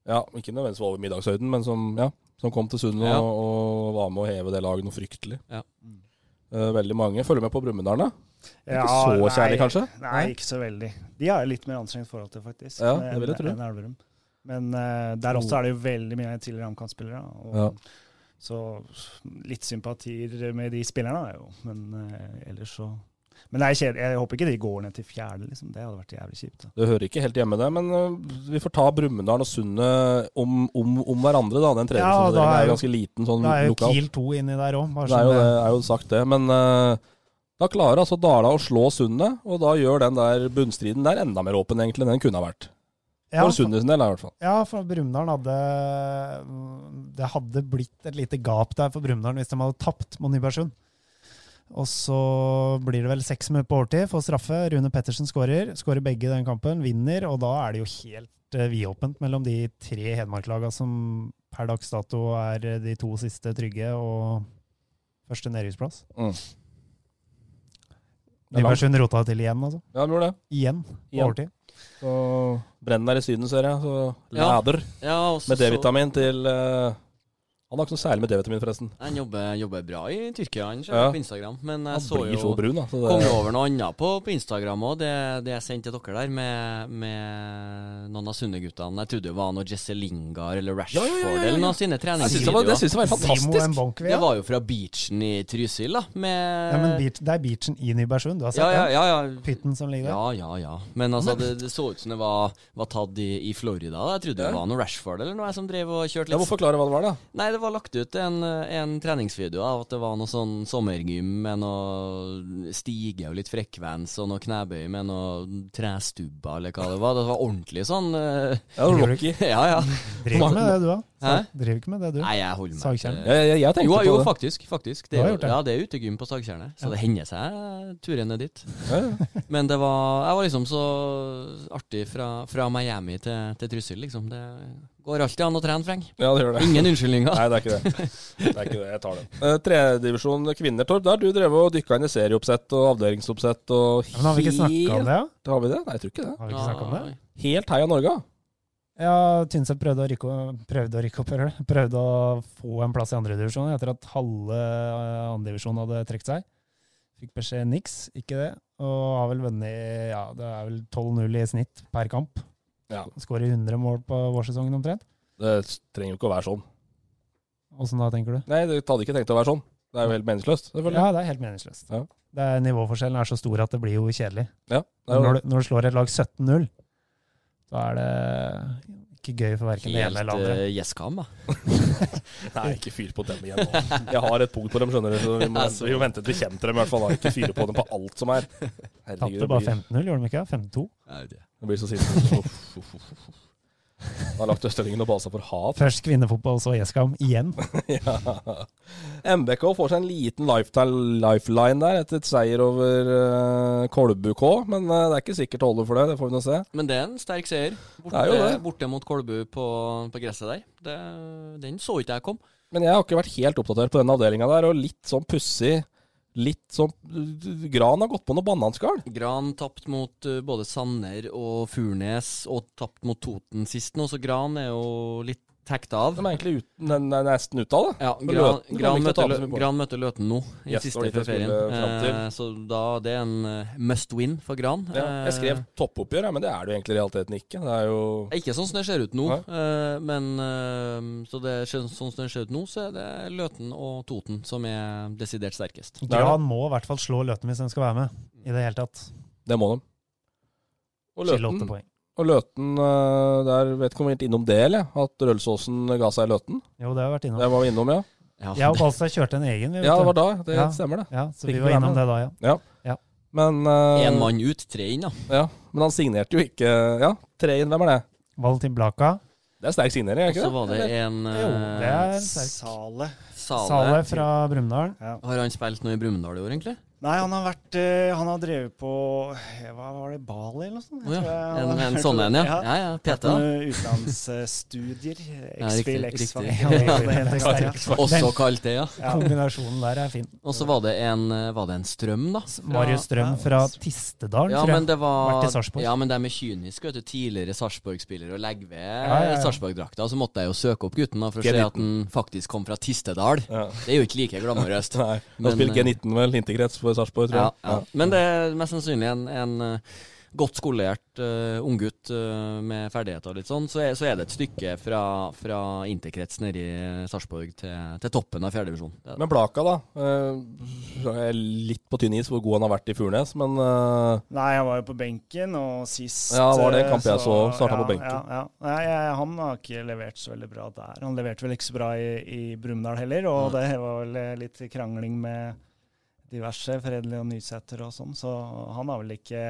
ja, ikke nødvendigvis var over middagshøyden, men som, ja, som kom til Sundet Ja. og, og var med å heve det laget noe fryktelig. Ja. Eh, veldig mange. Følger med på Brumunddal, da? Ja, ikke så nei, kjærlig, kanskje? Nei, ikke så veldig. De har litt mer anstrengt forhold til, faktisk. Ja, det vil jeg tro. Elverum. Men uh, der også er det jo veldig mye tidligere AMCAN-spillere. Ja. Så litt sympatier med de spillerne er jo, men uh, ellers så Men det er kjedelig. Jeg håper ikke de går ned til fjerde, liksom. Det hadde vært jævlig kjipt. Da. Det hører ikke helt hjemme, det, men eh, vi får ta Brumunddal og Sundet om, om, om hverandre, da. Den tredje Ja, da er er ganske liten sånn Da er jo lokalt. Kiel 2 inni der òg. Det det, er jo sagt det, men uh, da klarer altså Dala å slå Sundet, og da gjør den der bunnstriden der enda mer åpen egentlig enn den kunne ha vært. Ja, For Sundet sin del, i hvert fall. Ja, for Brumunddal hadde Det hadde blitt et lite gap der for Brumunddal hvis de hadde tapt mot Nybergsund. Og så blir det vel seks minutter på overtid, får straffe. Rune Pettersen skårer. Skårer begge den kampen, vinner. Og da er det jo helt uh, vidåpent mellom de tre Hedmark-lagene som per dags dato er eh, de to siste trygge, og første nedrykksplass. Mm. Nybergsund rota til igjen, altså. Ja, det gjorde det. Igjen, på Igjen. overtid. Så brenner der i Syden, ser jeg. Så Ja. lader Ja, også med D-vitamin til eh, Han har ikke noe særlig med D-vitamin, forresten. Han jobber, jobber bra i Tyrkia, han ser Ja. på Instagram. Men jeg Han så blir jo så brun, da. Så det, kom over noe annet på, på Instagram òg, det, det jeg sendte til dere der, med, med noen av Sunne-guttene. Jeg trodde det var noe Jesse Lingard eller Rashford Ja, ja, ja, ja, ja. eller noen av sine Jeg synes det var- treningsvideoer. det syns jeg var fantastisk. Mbonkwe, Det var jo fra beachen i Trysil, da. Med Ja, men beach, det er beachen i Nybergsund. Du har sett ja, ja, den? ja, ja. Pytten som ligger der. Ja, ja, ja. Men altså, det, det så ut som det var, var tatt i, i Florida. Da. Jeg trodde det var noe Rashford eller noe jeg som drev og kjørte Jeg litt må forklare hva det var, da. Nei, det det var lagt ut en, en treningsvideo av at det var noe sånn sommergym med noe stige og litt frekvens og noe knebøy med noe trestubber eller hva det var. Det var ordentlig sånn uh, Ja, Rocky. ja, ja. Driver ikke med det, du, da? Driver ikke med det, du? Nei, jeg holder meg Sagtjern. Jeg, jeg, jeg jo, jo, faktisk. faktisk. Det er, det? Ja, det er utegym på Sagtjernet, så Ja. det hender seg turer ned dit. Ja, ja. Men det var Jeg var liksom så artig fra, fra Miami til, til Trysil, liksom. Det går alltid an å trene, Freng. Ja, det gjør det. Ingen unnskyldninger. Nei, det er ikke det. Det er ikke det, Jeg tar den. Uh, Tredjedivisjon kvinner, Torp. Der du drevet og dykka inn i serieoppsett og avdelingsoppsett og Men har vi ikke snakka om det, ja? Har vi det? Nei, jeg tror ikke det. Har vi ikke snakket om det? Helt heia Norge. Ja, Tynset prøvde å rykke, prøvde å rykke opp. Prøvde å få en plass i andredivisjon etter at halve eh, andredivisjon hadde trukket seg. Fikk beskjed niks, ikke det. Og har vel vunnet ja, det er vel 12-0 i snitt per kamp. Ja. Skårer 100 mål på vårsesongen omtrent. Det trenger jo ikke å være sånn. Åssen da, tenker du? Nei, det hadde ikke tenkt å være sånn. Det er jo helt meningsløst, selvfølgelig. Ja, det er helt meningsløst. Ja. Det er, nivåforskjellen er så stor at det blir jo kjedelig. Ja, jo når, du, når du slår et lag 17-0, da er det ikke gøy for verken det ene eller det andre. Helt gjesskam, da. Nei, ikke fyr på dem igjen nå. Jeg har et punkt på dem, skjønner du. Så vi må, vi må vente til vi kjenner dem, i hvert fall. da. Ikke fyre på dem på alt som er. Tapte det bare 15-0, gjorde de ikke? 15-2? Det blir så sint. Da har lagt Østlendingen og basa for hat. Først kvinnefotball, så Eskam. Igjen. ja. MBK får seg en liten lifetime lifeline der etter et seier over uh, Kolbu K. Men uh, det er ikke sikkert det holder for det. Det får vi nå se. Men det er en sterk seier. Borte, borte mot Kolbu på, på gresset der. Det, den så ikke jeg kom. Men jeg har ikke vært helt oppdatert på den avdelinga der, og litt sånn pussig Litt sånn Gran har gått på noe bananskall. Gran tapt mot uh, både Sanner og Furnes, og tapt mot Toten sist nå, så Gran er jo litt hekta av. De er egentlig ut, den er nesten ute av det. Ja, Gran, Løten Gran, tape Lø- Gran møter Løten nå, i Yes, siste før ferien. til. Eh, så da det er en eh, must win for Gran. Ja, jeg skrev Eh, toppoppgjør, men det er det jo egentlig i realiteten ikke. Det er jo Ikke sånn som det ser ut nå, eh, men eh, så det, sånn som det ser ut nå, så er det Løten og Toten som er desidert sterkest. Gran må i hvert fall slå Løten hvis den skal være med. I det hele tatt. Det må de. Og Løten. Og Løten eh, der vet ikke om vi har vært innom det, eller? At Rølsåsen ga seg i Løten? Jo, det har vi vært innom. Det var vi innom, ja. Ja, og Balstad kjørte en egen. vi, vet Ja, det var da. Det Ja. stemmer, det. Ja, så Fikk vi var innom det da, ja. Ja. Ja. Men Én uh, mann ut, tre inn, da. Ja, men han signerte jo ikke Ja, tre inn, hvem er det? Valentin Blaka. Det er sterk signering, er Og så var det en en Jo, eh, det er sterk. Sale. Sale. Sale fra Brumunddal. Har han spilt noe i Brumunddal i år, egentlig? Nei, han har vært eh, Han har drevet på eh, Hva var det, Bali eller noe sånt? Oh, ja, en- en sånn en, ja. Ja, ja, PT, da. utenlandsstudier. X-Fil, X-Fil. det det. Også kalt det, ja. Kombinasjonen der er fin. Og så var det en eh, Var det en Strøm, da? Marius Strøm fra Tistedal, Ja, tror jeg. men det var. Ja, men de er kyniske, vet du. Tidligere Sarpsborg-spillere og legger ved Ja, ja. Sarpsborg-drakta. Så måtte jeg jo søke opp gutten da for å se at han faktisk kom fra Tistedal. Det er jo ikke like glamorøst. Nei. Han spilte eh, G19 vel, interkrets for Sarpsborg, tror Ja, jeg. ja. Men det er mest sannsynlig en, en eh, godt skolert uh, unggutt uh, med ferdigheter og litt sånn. Så er, så er det et stykke fra, fra interkrets nede i Sarpsborg til, til toppen av fjerdedivisjon. Men Blaka, da. Uh, jeg er litt på tynn is hvor god han har vært i Furnes, men uh... Nei, han var jo på benken, og sist Ja, var det kamp jeg så, startet ja, på benken. Ja, ja. Nei, jeg, han har ikke levert så veldig bra der. Han leverte vel ikke så bra i, i Brumunddal heller, og det var vel litt krangling med diverse, Fredelig og Nysæter og sånn, så han har vel ikke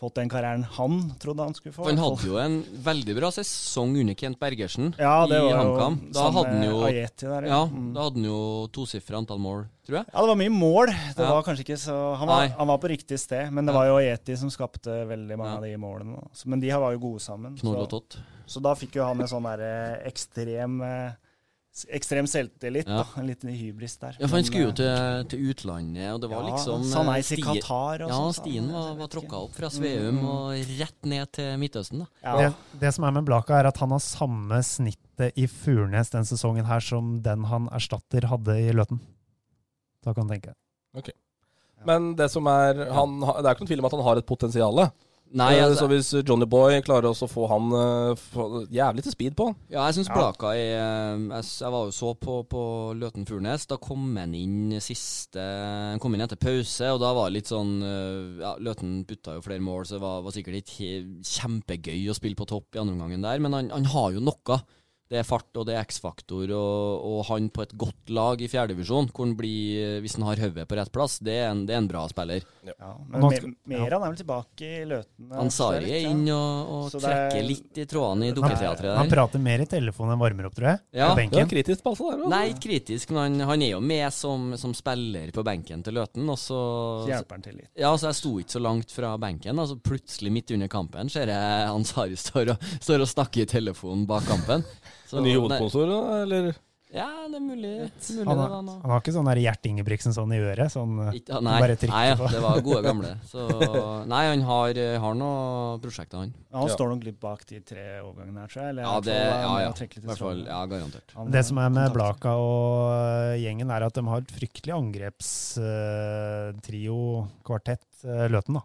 fått den karrieren han trodde han skulle få. For han hadde jo en veldig bra sesong under Kent Bergersen Ja, det i HamKam. Da Ajeti ja. ja, Mm. da hadde han jo tosifra antall mål, tror jeg. Ja, det var mye mål. Det var kanskje ikke så Han var, han var på riktig sted, men det var jo Eti som skapte veldig mange av de målene. Men de var jo gode sammen. Så- Så da fikk jo han en sånn derre ekstrem eh, Ekstrem selvtillit, Ja. da. En liten hybris der. Ja, for han skulle jo eh, til, til utlandet, og det var Ja, liksom sa nei eh, til Qatar og Ja, sånn, stien var, var tråkka opp fra Sveum Mm. og rett ned til Midtøsten, da. Det, det som er med Blaka, er at han har samme snittet i Furnes den sesongen her som den han erstatter hadde i Løten. Da kan du tenke. Okay. Men det som er han, Det er ikke noen tvil om at han har et potensial. Nei, Eh, altså- så hvis Johnny Boy klarer også å få han eh, få jævlig til speed på han. Ja, jeg syns Ja. Blaka er jeg, jeg var jo så på, på Løten Furnes. Da kom han inn siste Han kom inn etter pause, og da var det litt sånn Ja, Løten putta jo flere mål, så det var, var sikkert ikke kjempegøy å spille på topp i andre omgangen der, men han, han har jo noe. Det er fart og det er X-faktor, og, og han på et godt lag i fjerdedivisjon, hvis han har hodet på rett plass, det er en, det er en bra spiller. Ja, men Me- ja. er vel tilbake i Løten? Ansari er inn og, og trekker er- litt i trådene i dukketeatret Han prater mer i telefonen enn varmer opp, tror jeg. Ja. på benken. kritisk på altså der, Nei, ikke kritisk, men han, han er jo med som, som spiller på benken til Løten. Og så, Så hjelper han til litt. Ja, så jeg sto ikke så langt fra benken. Altså Plutselig, midt under kampen, ser jeg Ansari står og, står og snakker i telefonen bak kampen. Så- En ny hovedsponsor, da, eller? Ja, det er mulig. mulig Han, har, da, han har ikke sånn der Gjert Ingebrigtsen sånn i øret? Sånn, Ikke- Nei, bare nei ja, det var gode gamle. Så, nei, han har, har noen prosjekter, han. Ja, han står nok litt bak de tre overgangene her, tror jeg. Ja, det, ja, ja. hvert fall, ja, garantert. Han- Det som er med. Blaka og øh, gjengen, er at de har et fryktelig angrepstrio, kvartett, øh, Løten. da.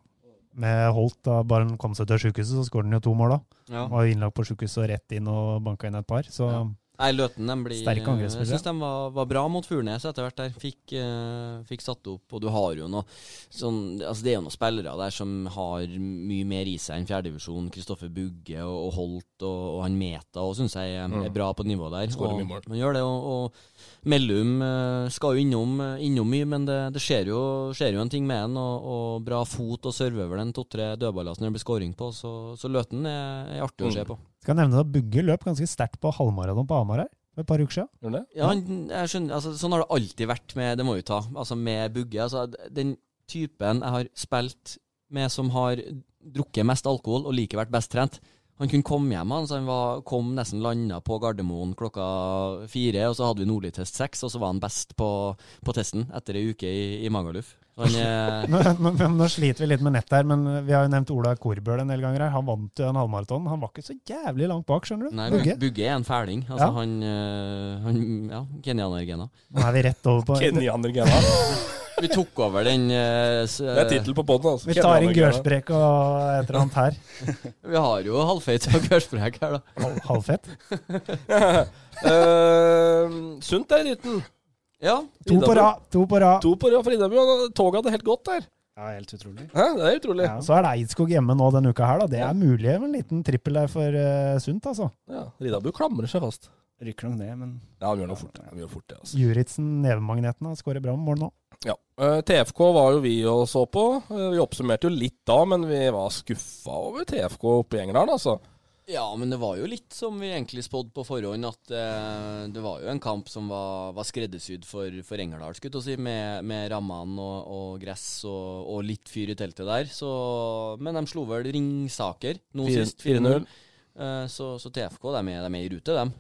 Med Holt, da bare han kom seg til sykehuset, så skåret han jo to mål da. Ja. Var innlagt på sykehuset og rett inn og banka inn et par. Så Ja. Nei, Løten de blir Sterke angrepsspillere. Jeg syns de var, var bra mot Furnes etter hvert der. Fikk, uh, fikk satt opp, og du har jo noe sånn Altså, det er jo noen spillere der som har mye mer i seg enn fjerdedivisjon. Kristoffer Bugge og, og Holt og, og han Meta og syns jeg er, Mm. bra på nivå der. Skårer Og- mye mål. Man gjør det, og, og Mellum uh, skal jo innom, eh, innom mye, men det, det skjer, jo, skjer jo en ting med han, og, og bra fot og serve over den to-tre dødballer som det blir scoring på, så, så Løten er, er artig å se Mm. på. Skal kan nevne at Bugge løp ganske sterkt på halvmaraton på Hamar her for et par uker siden. Ja, jeg skjønner, altså, sånn har det alltid vært med Det må vi ta. Altså med Bugge. Altså, den typen jeg har spilt med som har drukket mest alkohol og like vært best trent. Han kunne komme hjem, han, så han var, kom nesten landa på Gardermoen klokka fire, og så hadde vi nordlig-test seks, og så var han best på, på testen etter ei uke i, i Magaluf. Men, men, Nå, nå, nå sliter vi litt med nett her, men vi har jo nevnt Ola Korbøl en del ganger her. Han vant jo en halvmaraton. Han var ikke så jævlig langt bak, skjønner du. Nei, Bugge. Bugge er en fæling. Altså, Ja. han, øh, han Ja, kenyanergena. Nå er vi rett over på Kenyanergena. Vi tok over den uh, Det er tittel på poden, altså. Vi tar inn Gørsbrek Gørsprek og et eller annet her. Vi har jo halvfeit og gørsprek her, da. Halv- Halvfett. Eh, sunt er i Ryten. Ja. To på rad. To på rad. To på rad for og Toget hadde helt gått der. Ja, helt utrolig. Hæ? Det er utrolig. Ja, så er det Eidskog hjemme nå denne uka her, da. Det er mulig med en liten trippel der for uh, Sundt, altså. Ja, Riddarbu klamrer seg fast. Rykker nok ned, men Ja, han gjør noe fort. Han gjør fort det, altså. Juritzen, nevemagneten, har skåret bra mål nå. Ja. Uh, TFK var jo vi og så på. Uh, vi oppsummerte jo litt da, men vi var skuffa over TFK oppe i Engerdal, altså. Ja, men det var jo litt som vi egentlig spådde på forhånd, at eh, det var jo en kamp som var, var skreddersydd for, for Engerdal, skulle jeg si, med, med rammene og, og gress og, og litt fyr i teltet der. Så, men de slo vel Ringsaker nå Fire- sist. 4-0. Eh, så, så TFK, de er, de er i rute, dem.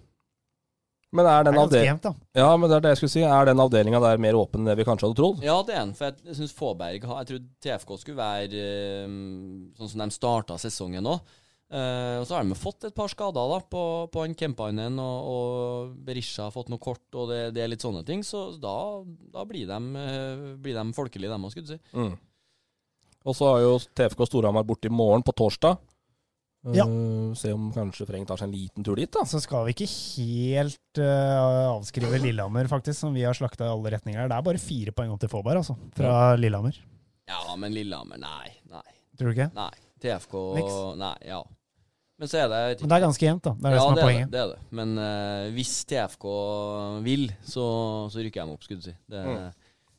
Men er den, avdel ja, men det er det jeg skulle si. Er den avdelinga der mer åpen enn det vi kanskje hadde trodd? Ja, det er en. For jeg, jeg syns Fåberg har Jeg trodde TFK skulle være eh, sånn som de starta sesongen nå. Eh, og så har de fått et par skader da på, på han Kempainen, og, og Berisha har fått noe kort, og det, det er litt sånne ting. Så da, da blir, de, uh, blir de folkelige, dem òg, skulle du si. Mm. Og så har jo TFK Storhamar borte i morgen, på torsdag. Ja. Uh, se om kanskje Freng tar seg en liten tur dit, da. Så skal vi ikke helt uh, avskrive Lillehammer, faktisk, som vi har slakta i alle retninger. Det er bare fire poeng opp til Fåberg, altså, fra Lillehammer. Ja, men Lillehammer, nei. Nei. Tror du ikke? nei. TFK Niks. Nei, ja. Men så er det Men det er ganske jevnt, da. Det er det ja, som er det poenget. Ja, det, det er det. Men uh, hvis TFK vil, så, så rykker de opp, skulle du si. Det, Mm.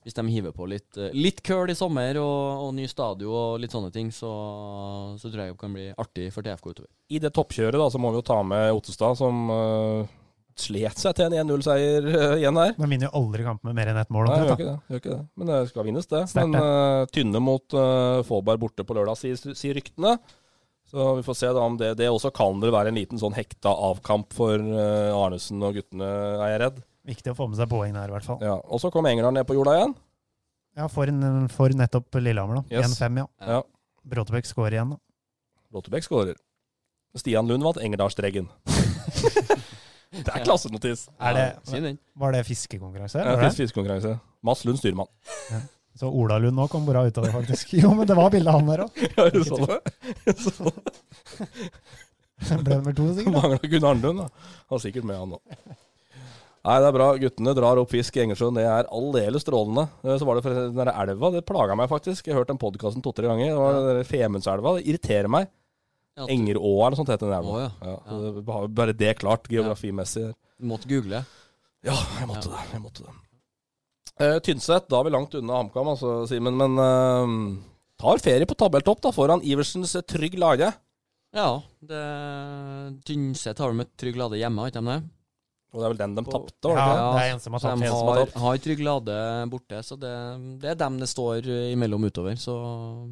Hvis de hiver på litt, uh, litt køl i sommer og, og ny stadion og litt sånne ting, så, så tror jeg det kan bli artig for TFK utover. I det toppkjøret da, så må vi jo ta med Ottestad, som uh, slet seg til en 1-0-seier uh, igjen her. De vinner jo aldri kamp med mer enn ett mål. Nei, gjør ikke det. Gjør ikke det. Men det skal vinnes, det. Sterkt, Men uh, tynne mot uh, Fåberg borte på lørdag, sier, sier ryktene. Så vi får se da om det Det også kan vel være en liten sånn hekta avkamp for eh, Arnesen og guttene, er jeg redd. Viktig å få med seg poeng der, i hvert fall. Ja. Og så kom Engerdal ned på jorda igjen. Ja, for, for nettopp Lillehammer, da. Yes. 1-5, ja. Ja. Bråtebekk skårer igjen, da. Bråtebekk skårer. Stian Lund vant Engerdalsstreggen. det er klassenotis. Er det, si den. var det fiskekonkurranse? Ja, det? fisk- Fiskekonkurranse. Mads Lund styrmann. Så Ola Lund nå kom bra ut av det, faktisk. Jo, men det var bilde av han der òg. Ja, du så det? Jeg så det. Ble nummer to, sikkert. Mangla Gunnar Arnlund, da. Han er sikkert med, han òg. Nei, det er bra. Guttene drar opp fisk i Engersjøen. Det er aldeles strålende. Eh, Så var det den der elva. Det plaga meg faktisk. Jeg har hørt den podkasten to-tre ganger. Det var den Femundselva. Det irriterer meg. Ja, Engeråa eller sånt heter den nå. Å, ja. Ja, bare det klart, geografimessig. Du måtte google. Ja, jeg måtte det. Jeg måtte det. Uh, Tynset, da er vi langt unna HamKam, altså, Simen. Men uh, tar ferie på tabelltopp da, foran Iversens Trygg Lade. Ja, det Tynset har de et Trygg Lade hjemme, har ikke de det? Og det er vel den de tapte, Ja, var det ikke? det er en som har tapt. De har har, Trygg Lade borte, så det, det er dem det står eh, imellom utover. Så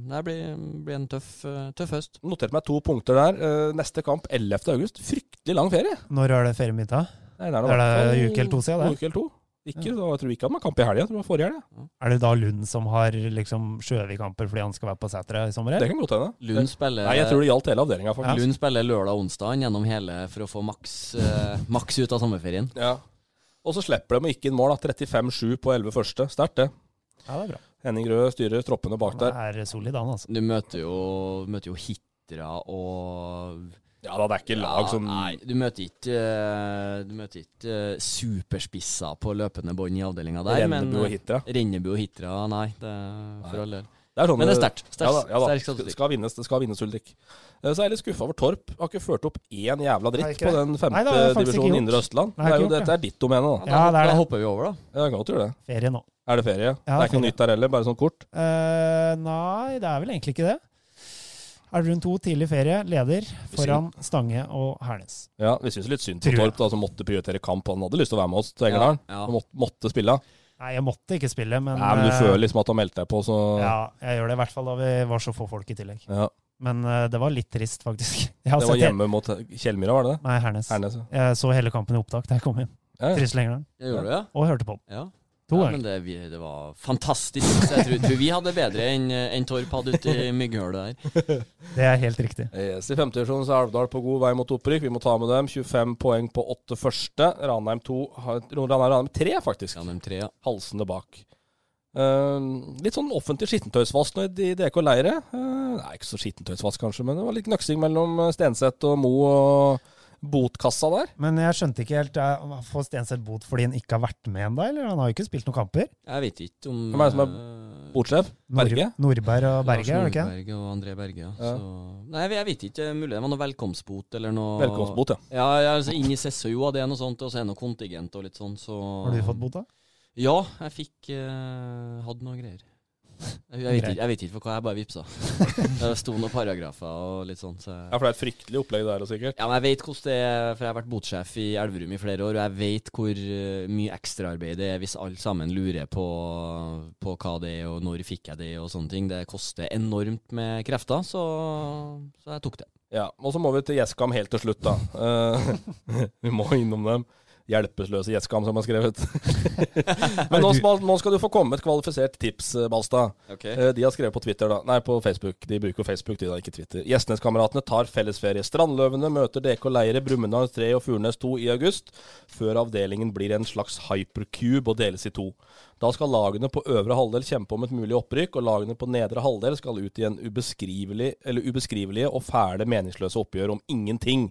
det blir, blir en tøff, eh, tøff høst. Noterte meg to punkter der. Eh, neste kamp 11. august. Fryktelig lang ferie. Når er det ferien min, da? Nei, det er, Er det uke eller to siden, det? en Uke eller to. Ikke, da, jeg tror ikke han man har kamp i helga. Det forrige helg. ja. Er det da Lund som har liksom Sjøvik-kamper fordi han skal være på Sætra i sommer? Det kan godt hende. Lund spiller Nei, jeg tror det gjaldt hele avdelinga, faktisk. Lund spiller lørdag og onsdag gjennom hele for å få maks, uh, maks ut av sommerferien. Ja. Og så slipper de ikke inn mål. da 35-7 på 11 første. Sterkt, det. Ja, det er bra. Henning Rød styrer troppene bak der. Han er solid, han, altså. Du møter jo, møter jo Hitra og Ja da, det er ikke lag som Nei, du møter ikke eh, Du møter ikke eh, superspisser på løpende bånd i avdelinga der. Rennebu og Hitra. Rennebu og Hitra, nei. Det, for all del. Det er sånn, Men det er sterkt. Sterk, Ja da, ja da. sterk skal vinnes, det skal vinnes Ulrik. Eh, Så er jeg litt skuffa over Torp. Har ikke ført opp én jævla dritt på den femte jeg divisjonen. Indre Østland. Det er jo, dette er ditt domene, da. Ja, det er Da hopper vi over, da. Ja, det kan godt gjøre det. Ferie nå. Er det ferie? Ja, det er ikke noe nytt der heller, bare sånn kort? Uh, nei, det er vel egentlig ikke det. Elverum 2 tidlig ferie, leder foran Stange og Hernes. Ja, vi syns litt synd på Torp, da, som måtte prioritere kamp. Han hadde lyst til å være med oss til Engerdalen. Ja, ja. Måtte, måtte spille. Nei, jeg måtte ikke spille, men, Nei, men du eh, føler liksom at du har meldt deg på, så Ja, jeg gjør det i hvert fall da vi var så få folk i tillegg. Ja. Men uh, det var litt trist, faktisk. Jeg har Det var hjemme mot Kjellmyra, var det det? Nei, Hernes. Hernes, ja. Jeg så hele kampen i opptak da jeg kom inn. Ja, ja. Du, ja? Og hørte på den. Ja. To ja, men det, vi, det var fantastisk. Så jeg tror, tror vi hadde bedre enn en Torp hadde ute i mygghølet der. Det er helt riktig. Yes, I femtedivisjonen er Alvdal på god vei mot opprykk. Vi må ta med dem. 25 poeng på åtte første. Ranheim 2 Ranheim, Ranheim 3, faktisk. Ranheim 3, ja. Halsene bak. Uh, litt sånn offentlig skittentøysvask nå i DK Leire. Uh, nei, ikke så skittentøysvask kanskje, men det var litt knaksing mellom eh, Stenseth og Mo og botkassa der. Men jeg skjønte ikke helt eh, Får Stenseth bot fordi han ikke har vært med ennå, eller? Han har jo ikke spilt noen kamper. Jeg vet ikke om Hvem er det som er botsjef? Berge? Nord? Nordberg og Berge, Lars er det ikke? Nordberg og André Berge, ja. Ja. Så, nei, jeg vet ikke. Mulig det var noe velkomstbot eller noe Velkomstbot, ja. Ja, ja altså Inn i SSO det er noe sånt, og så er det noe kontingent og litt sånn, så Har du fått bot, da? Ja, jeg fikk uh, Hadde noe greier. Jeg, vet ikke, jeg vet ikke for hva, jeg bare vippsa. Det sto noen paragrafer og litt sånn. Så jeg, Ja, For det er et fryktelig opplegg der, sikkert. ja, men jeg vet hvordan det er, for jeg har vært botsjef i Elverum i flere år, og jeg vet hvor eh, mye ekstraarbeid det er hvis alle sammen lurer på, på hva det er, og når fikk jeg det, og sånne ting. Det koster enormt med krefter, så, så jeg tok det. Ja, Og så må vi til Gjeskam helt til slutt, da. Eh, vi må innom dem. Hjelpeløse Gjesskam', som har skrevet. Men nå, skal- nå skal du få komme et kvalifisert tips, eh, Balstad. Ok. Eh, De har skrevet på Twitter, da. Nei, på Facebook. De bruker jo Facebook, de da, ikke Twitter. Gjesneskameratene tar fellesferie. Strandløvene møter DK Leire, Brumunddal 3 og Furnes 2 i august, før avdelingen blir en slags hypercube og deles i to. Da skal lagene på øvre halvdel kjempe om et mulig opprykk, og lagene på nedre halvdel skal ut i en ubeskrivelig, eller ubeskrivelige og fæle meningsløse oppgjør om ingenting.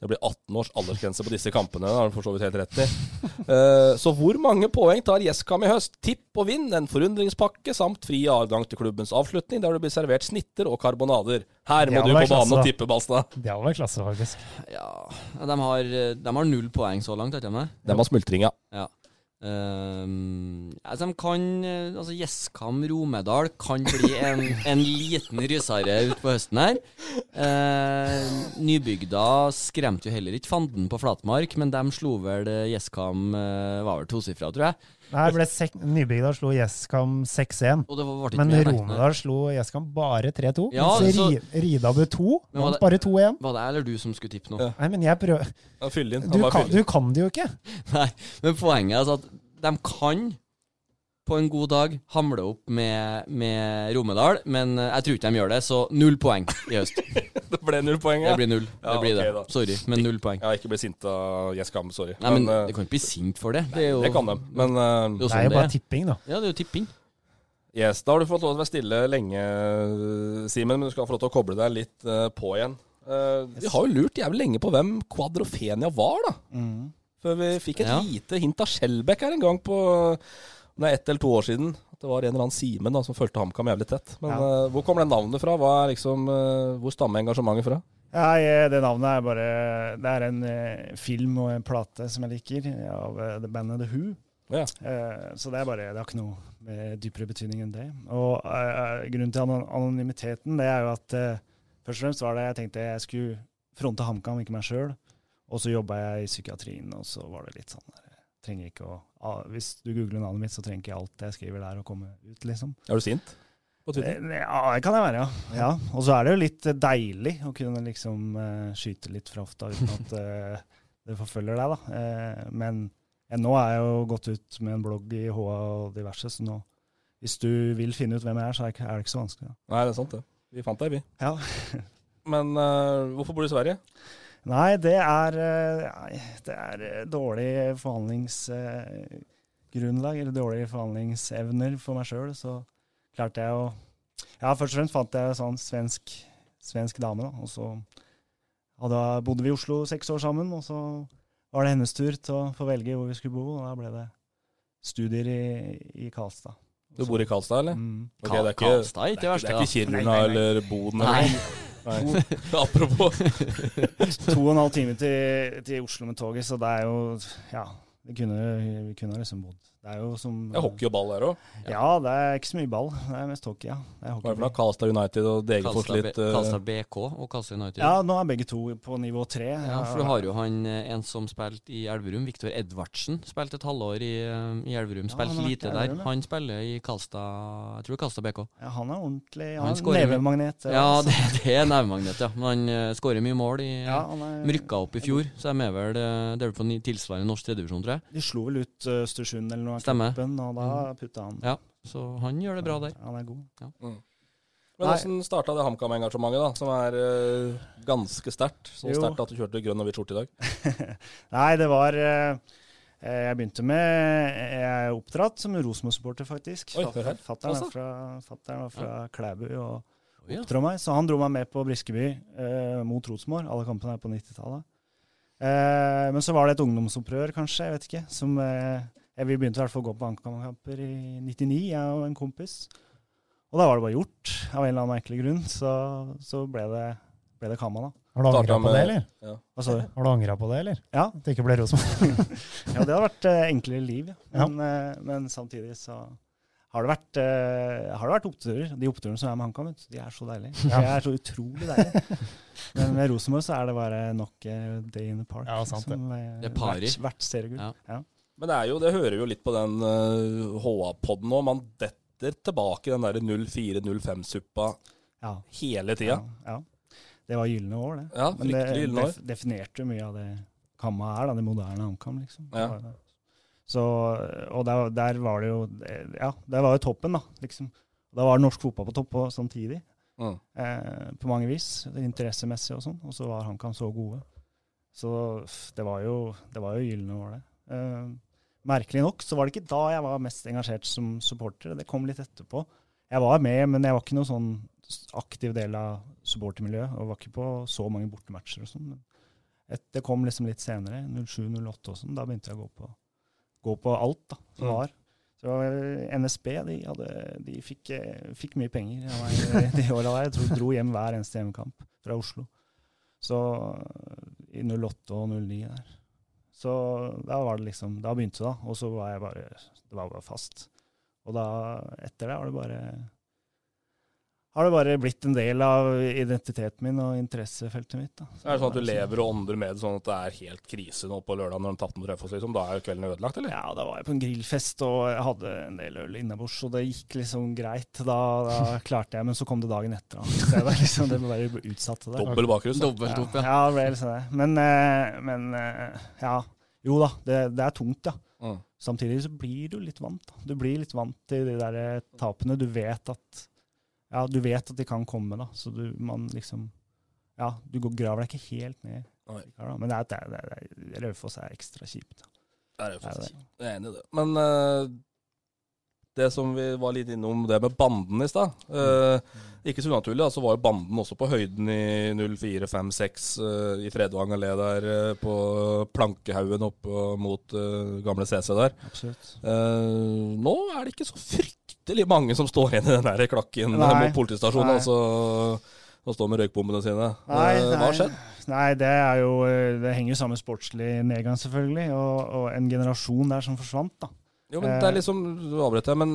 Det blir 18 års aldersgrense på disse kampene, det har han for så vidt helt rett i. Uh, så hvor mange poeng tar Gjesskam i høst? Tipp og vinn, en forundringspakke samt fri adgang til klubbens avslutning, der det blir servert snitter og karbonader. Her må du på banen og tippe, Balstad. Det hadde vært klasse, faktisk. Ja, de har, de har null poeng så langt, vet du det? De har smultringa. ja. Ehm, altså, de kan eh, Altså, Gjesskam Romedal kan bli en, en liten rysare utpå høsten her. Uh, Nybygda skremte jo heller ikke fanden på flatmark, men de slo vel Gjesskam uh, Var vel tosifra, tror jeg. Nei, det ble sek Nybygda slo Gjeskam 6-1. Og det var, Men med. Romedal slo Gjeskam bare 3-2. Ja, mens så- Rida Ridabu 2 Men vant bare 2-1. Var det jeg eller du som skulle tippe nå? Nei, men jeg prøver Ja, Fyll inn. du kan, du kan det jo ikke! Nei, men poenget er altså at de kan på en god dag hamle opp med, med Romedal, men eh, jeg tror ikke de gjør det, så null poeng i høst. Det ble null poeng, ja. Det blir null. Ja, Det blir okay, det. da. Sorry, men null poeng. Ja, ikke bli sint av Gjeskam, sorry. Nei, men eh, Det kan ikke bli sint for det. Det, er jo, det kan de. Men uh, det er jo Det er sånn jo bare tipping, da. Ja, det er jo tipping. Yes, Da har du fått lov til å være stille lenge, Simen, men du skal få lov til å koble deg litt uh, på igjen. Eh, vi har jo lurt jævlig lenge på hvem Quadrofenia var, da. Før vi fikk et Ja. lite hint av Skjelbæk her en gang på det er ett eller to år siden. At det var en eller annen Simen som fulgte HamKam jævlig tett. Men Ja. uh, hvor kommer det navnet fra? Er liksom, uh, hvor stammer engasjementet fra? Nei, eh, det navnet er bare Det er en uh, film og en plate som jeg liker, av det bandet The Who. Ja. Så det er bare Det har ikke noe med dypere betydning enn det. Og grunnen til anon- anonymiteten, det er jo at først og fremst var det jeg tenkte jeg skulle fronte HamKam, ikke meg sjøl. Og så jobba jeg i psykiatrien, og så var det litt sånn der, trenger ikke å, Hvis du googler navnet mitt, så trenger ikke alt jeg skriver der å komme ut, liksom. Er du sint på Twitter? Eh, Ja, det kan jeg være, ja. ja. Og så er det jo litt eh, deilig å kunne liksom eh, skyte litt fra hofta uten at det forfølger deg, da. Men nå er jeg jo gått ut med en blogg i HA og diverse, så nå hvis du vil finne ut hvem jeg er, så er det ikke så vanskelig. Da. Nei, det er sant det. Vi fant deg, vi. Ja. Men uh, hvorfor bor du i Sverige? Nei, det er, eh, det er eh, dårlig forhandlingsgrunnlag, eller dårlige forhandlingsevner for meg sjøl. Så klarte jeg å Ja, først og fremst fant jeg en sånn svensk, svensk dame, da. Og så hadde, bodde vi i Oslo seks år sammen, og så var det hennes tur til å få velge hvor vi skulle bo, og da ble det studier i, i Karlstad. Du bor i Karlstad, eller? Mm. Okay, det er ikke, Karlstad er ikke det verste, Det er ikke. Kiruna eller Boden Nei. Apropos. to og en halv time til, til Oslo med toget, så det er jo Ja, vi kunne, vi kunne liksom bodd Det er jo som Det er hockey og ball der òg. Ja, det er ikke så mye ball. Det er mest hockey, ja. Det er Hva er det for hockey. noe? Karlstad United og Degerfors litt uh... Kalstad BK og Kalstad United. Ja, nå er begge to på nivå tre. Ja, for du har jo han eh, en som spilte i Elverum, Viktor Edvardsen. Spilte et halvår i, eh, i Elverum. Ja, Spilte i lite der. Han spiller i Kalstad Jeg tror det er Karlstad BK. Ja, han er ordentlig Han Han nevemagnet. Ja, det, det er nevemagnet, ja. Men han uh, skårer mye mål. I, Ja, han er- rykka opp i fjor, så de er vel eh, Det er vel på tilsvarende norsk tredjevisjon, tror jeg. De slo vel ut uh, Østersund eller noe av Stemmer. cupen, og da putter putta han. Ja, så han gjør det bra der. Han er god. Men Hvordan starta det HamKam-engasjementet, da? Som er uh, ganske sterkt. Så sterkt at du kjørte grønn og hvit skjorte i dag. Nei, det var uh, Jeg begynte med Jeg er oppdratt som Rosenborg-supporter, faktisk. Fattern Altså. er fra, fatteren var fra Klæbu og ja. oppdro meg. Så han dro meg med på Briskeby eh, mot Rosenborg. Alle kampene er på 90-tallet. Eh, men så var det et ungdomsopprør, kanskje, jeg vet ikke. Som eh, Vi begynte i hvert fall å gå på HamKam-kamper i 99, jeg og en kompis. Og da var det bare gjort, av en eller annen merkelig grunn. Så, så ble det, ble det Kama, da. Har du angra på det, eller? Ja. Altså. Har du angra på det, eller? Ja. At det ikke ble Rosenborg? ja, det hadde vært eh, enklere liv, ja. Ja. Men, eh, men samtidig så har det vært, eh, har det vært oppturer. De oppturene som er med HamKam, de er så deilige. De er så utrolig deilige. Men med Rosenborg så er det bare nok eh, day in the park. Ja, sant det. som, eh, Det er party. Hvert, hvert seriegull. Ja. Men det er jo, det hører vi jo litt på den uh, HA-poden nå. Man detter tilbake i den der 04-05-suppa Ja. hele tida. Ja, ja. Det var gylne år, det. Ja, Men det år. def definerte mye av det Kamma er, da, det moderne HamKam. Liksom. Ja. Så, og der, der var det jo Ja, der var jo toppen, da. liksom. Da var norsk fotball på topp samtidig. Mm. eh, på mange vis, interessemessig og sånn. Og så var HamKam så gode. Så det var jo, det var jo gylne år, det. Eh, merkelig nok så var det ikke da jeg var mest engasjert som supporter. Det kom litt etterpå. Jeg var med, men jeg var ikke noen sånn aktiv del av supportermiljøet. Og var ikke på så mange bortematcher og sånn. Det kom liksom litt senere, 07-08 og sånn. Da begynte jeg å gå på, gå på alt da, som Mm. var. Så eh, NSB de, hadde, de fikk, eh, fikk mye penger av meg de åra der. Jeg tror dro hjem hver eneste hjemmekamp fra Oslo. Så eh, i 08 og 09 der. Så da var det liksom Da begynte det, da. Og så var jeg bare Det var bare fast. Og da, etter det, var det bare har det bare blitt en del av identiteten min og interessefeltet mitt. da. Så Er det sånn at du lever og ånder med det sånn at det er helt krise nå på lørdag når de tapte mot Raufoss? Liksom? Da er jo kvelden ødelagt, eller? Ja, da var jeg på en grillfest og jeg hadde en del øl innabords, og det gikk liksom greit. Da, da klarte jeg, men så kom det dagen etter. Da. Så det, var liksom, det ble bare utsatt det. Dobbel bakrus. da. Dobbelt opp, ja. ja. Det ble liksom det. Men, eh, men eh, ja. Jo da, det, det er tungt, ja. Mm. Samtidig så blir du litt vant. da. Du blir litt vant til de der tapene. Du vet at ja, du vet at de kan komme, da. Så du, man liksom Ja, du går, graver deg ikke helt ned. Da. Men det er, det er, det er, Raufoss er ekstra kjipt. Da. Det er er kjipt. Jeg er enig i det. Men eh, det som vi var litt innom, det med banden i stad. eh, ikke så unaturlig, så var jo banden også på høyden i 04-5-6 uh, i Fredvang allé der, eh, på Plankehaugen oppe mot eh, gamle CC der. Eh, nå er det ikke så fryktelig mange som står igjen i den der klakken Nei. mot politistasjonen. Nei. Altså, og står med røykbombene sine. Nei, Eh, Hva har skjedd? Nei, det jo eh, Det henger jo sammen med sportslig nedgang, selvfølgelig. Og, og en generasjon der som forsvant, da. Jo, men det er liksom, Du avbryter, men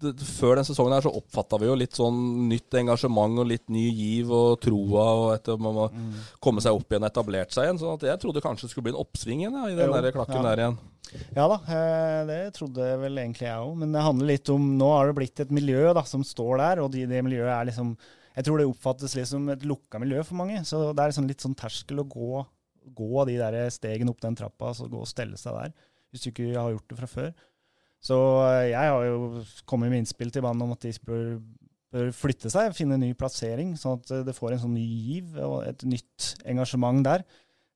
det, før den sesongen her så oppfatta vi jo litt sånn nytt engasjement og litt ny giv og troa og etter man må Mm. komme seg opp igjen og etablert seg igjen. Så at jeg trodde kanskje det skulle bli en oppsving igjen ja, i den Jo, der klakken ja. der igjen. Ja da, eh, det trodde vel egentlig jeg òg. Men det handler litt om Nå har det blitt et miljø da, som står der, og de, det miljøet er liksom Jeg tror det oppfattes litt som et lukka miljø for mange. Så det er liksom litt sånn terskel å gå, gå de der stegene opp den trappa, og gå og stelle seg der. Hvis du ikke har gjort det fra før. Så eh, jeg har jo kommet med innspill til bandet om at de bør, bør flytte seg, finne en ny plassering, sånn at det får en sånn ny giv og et nytt engasjement der.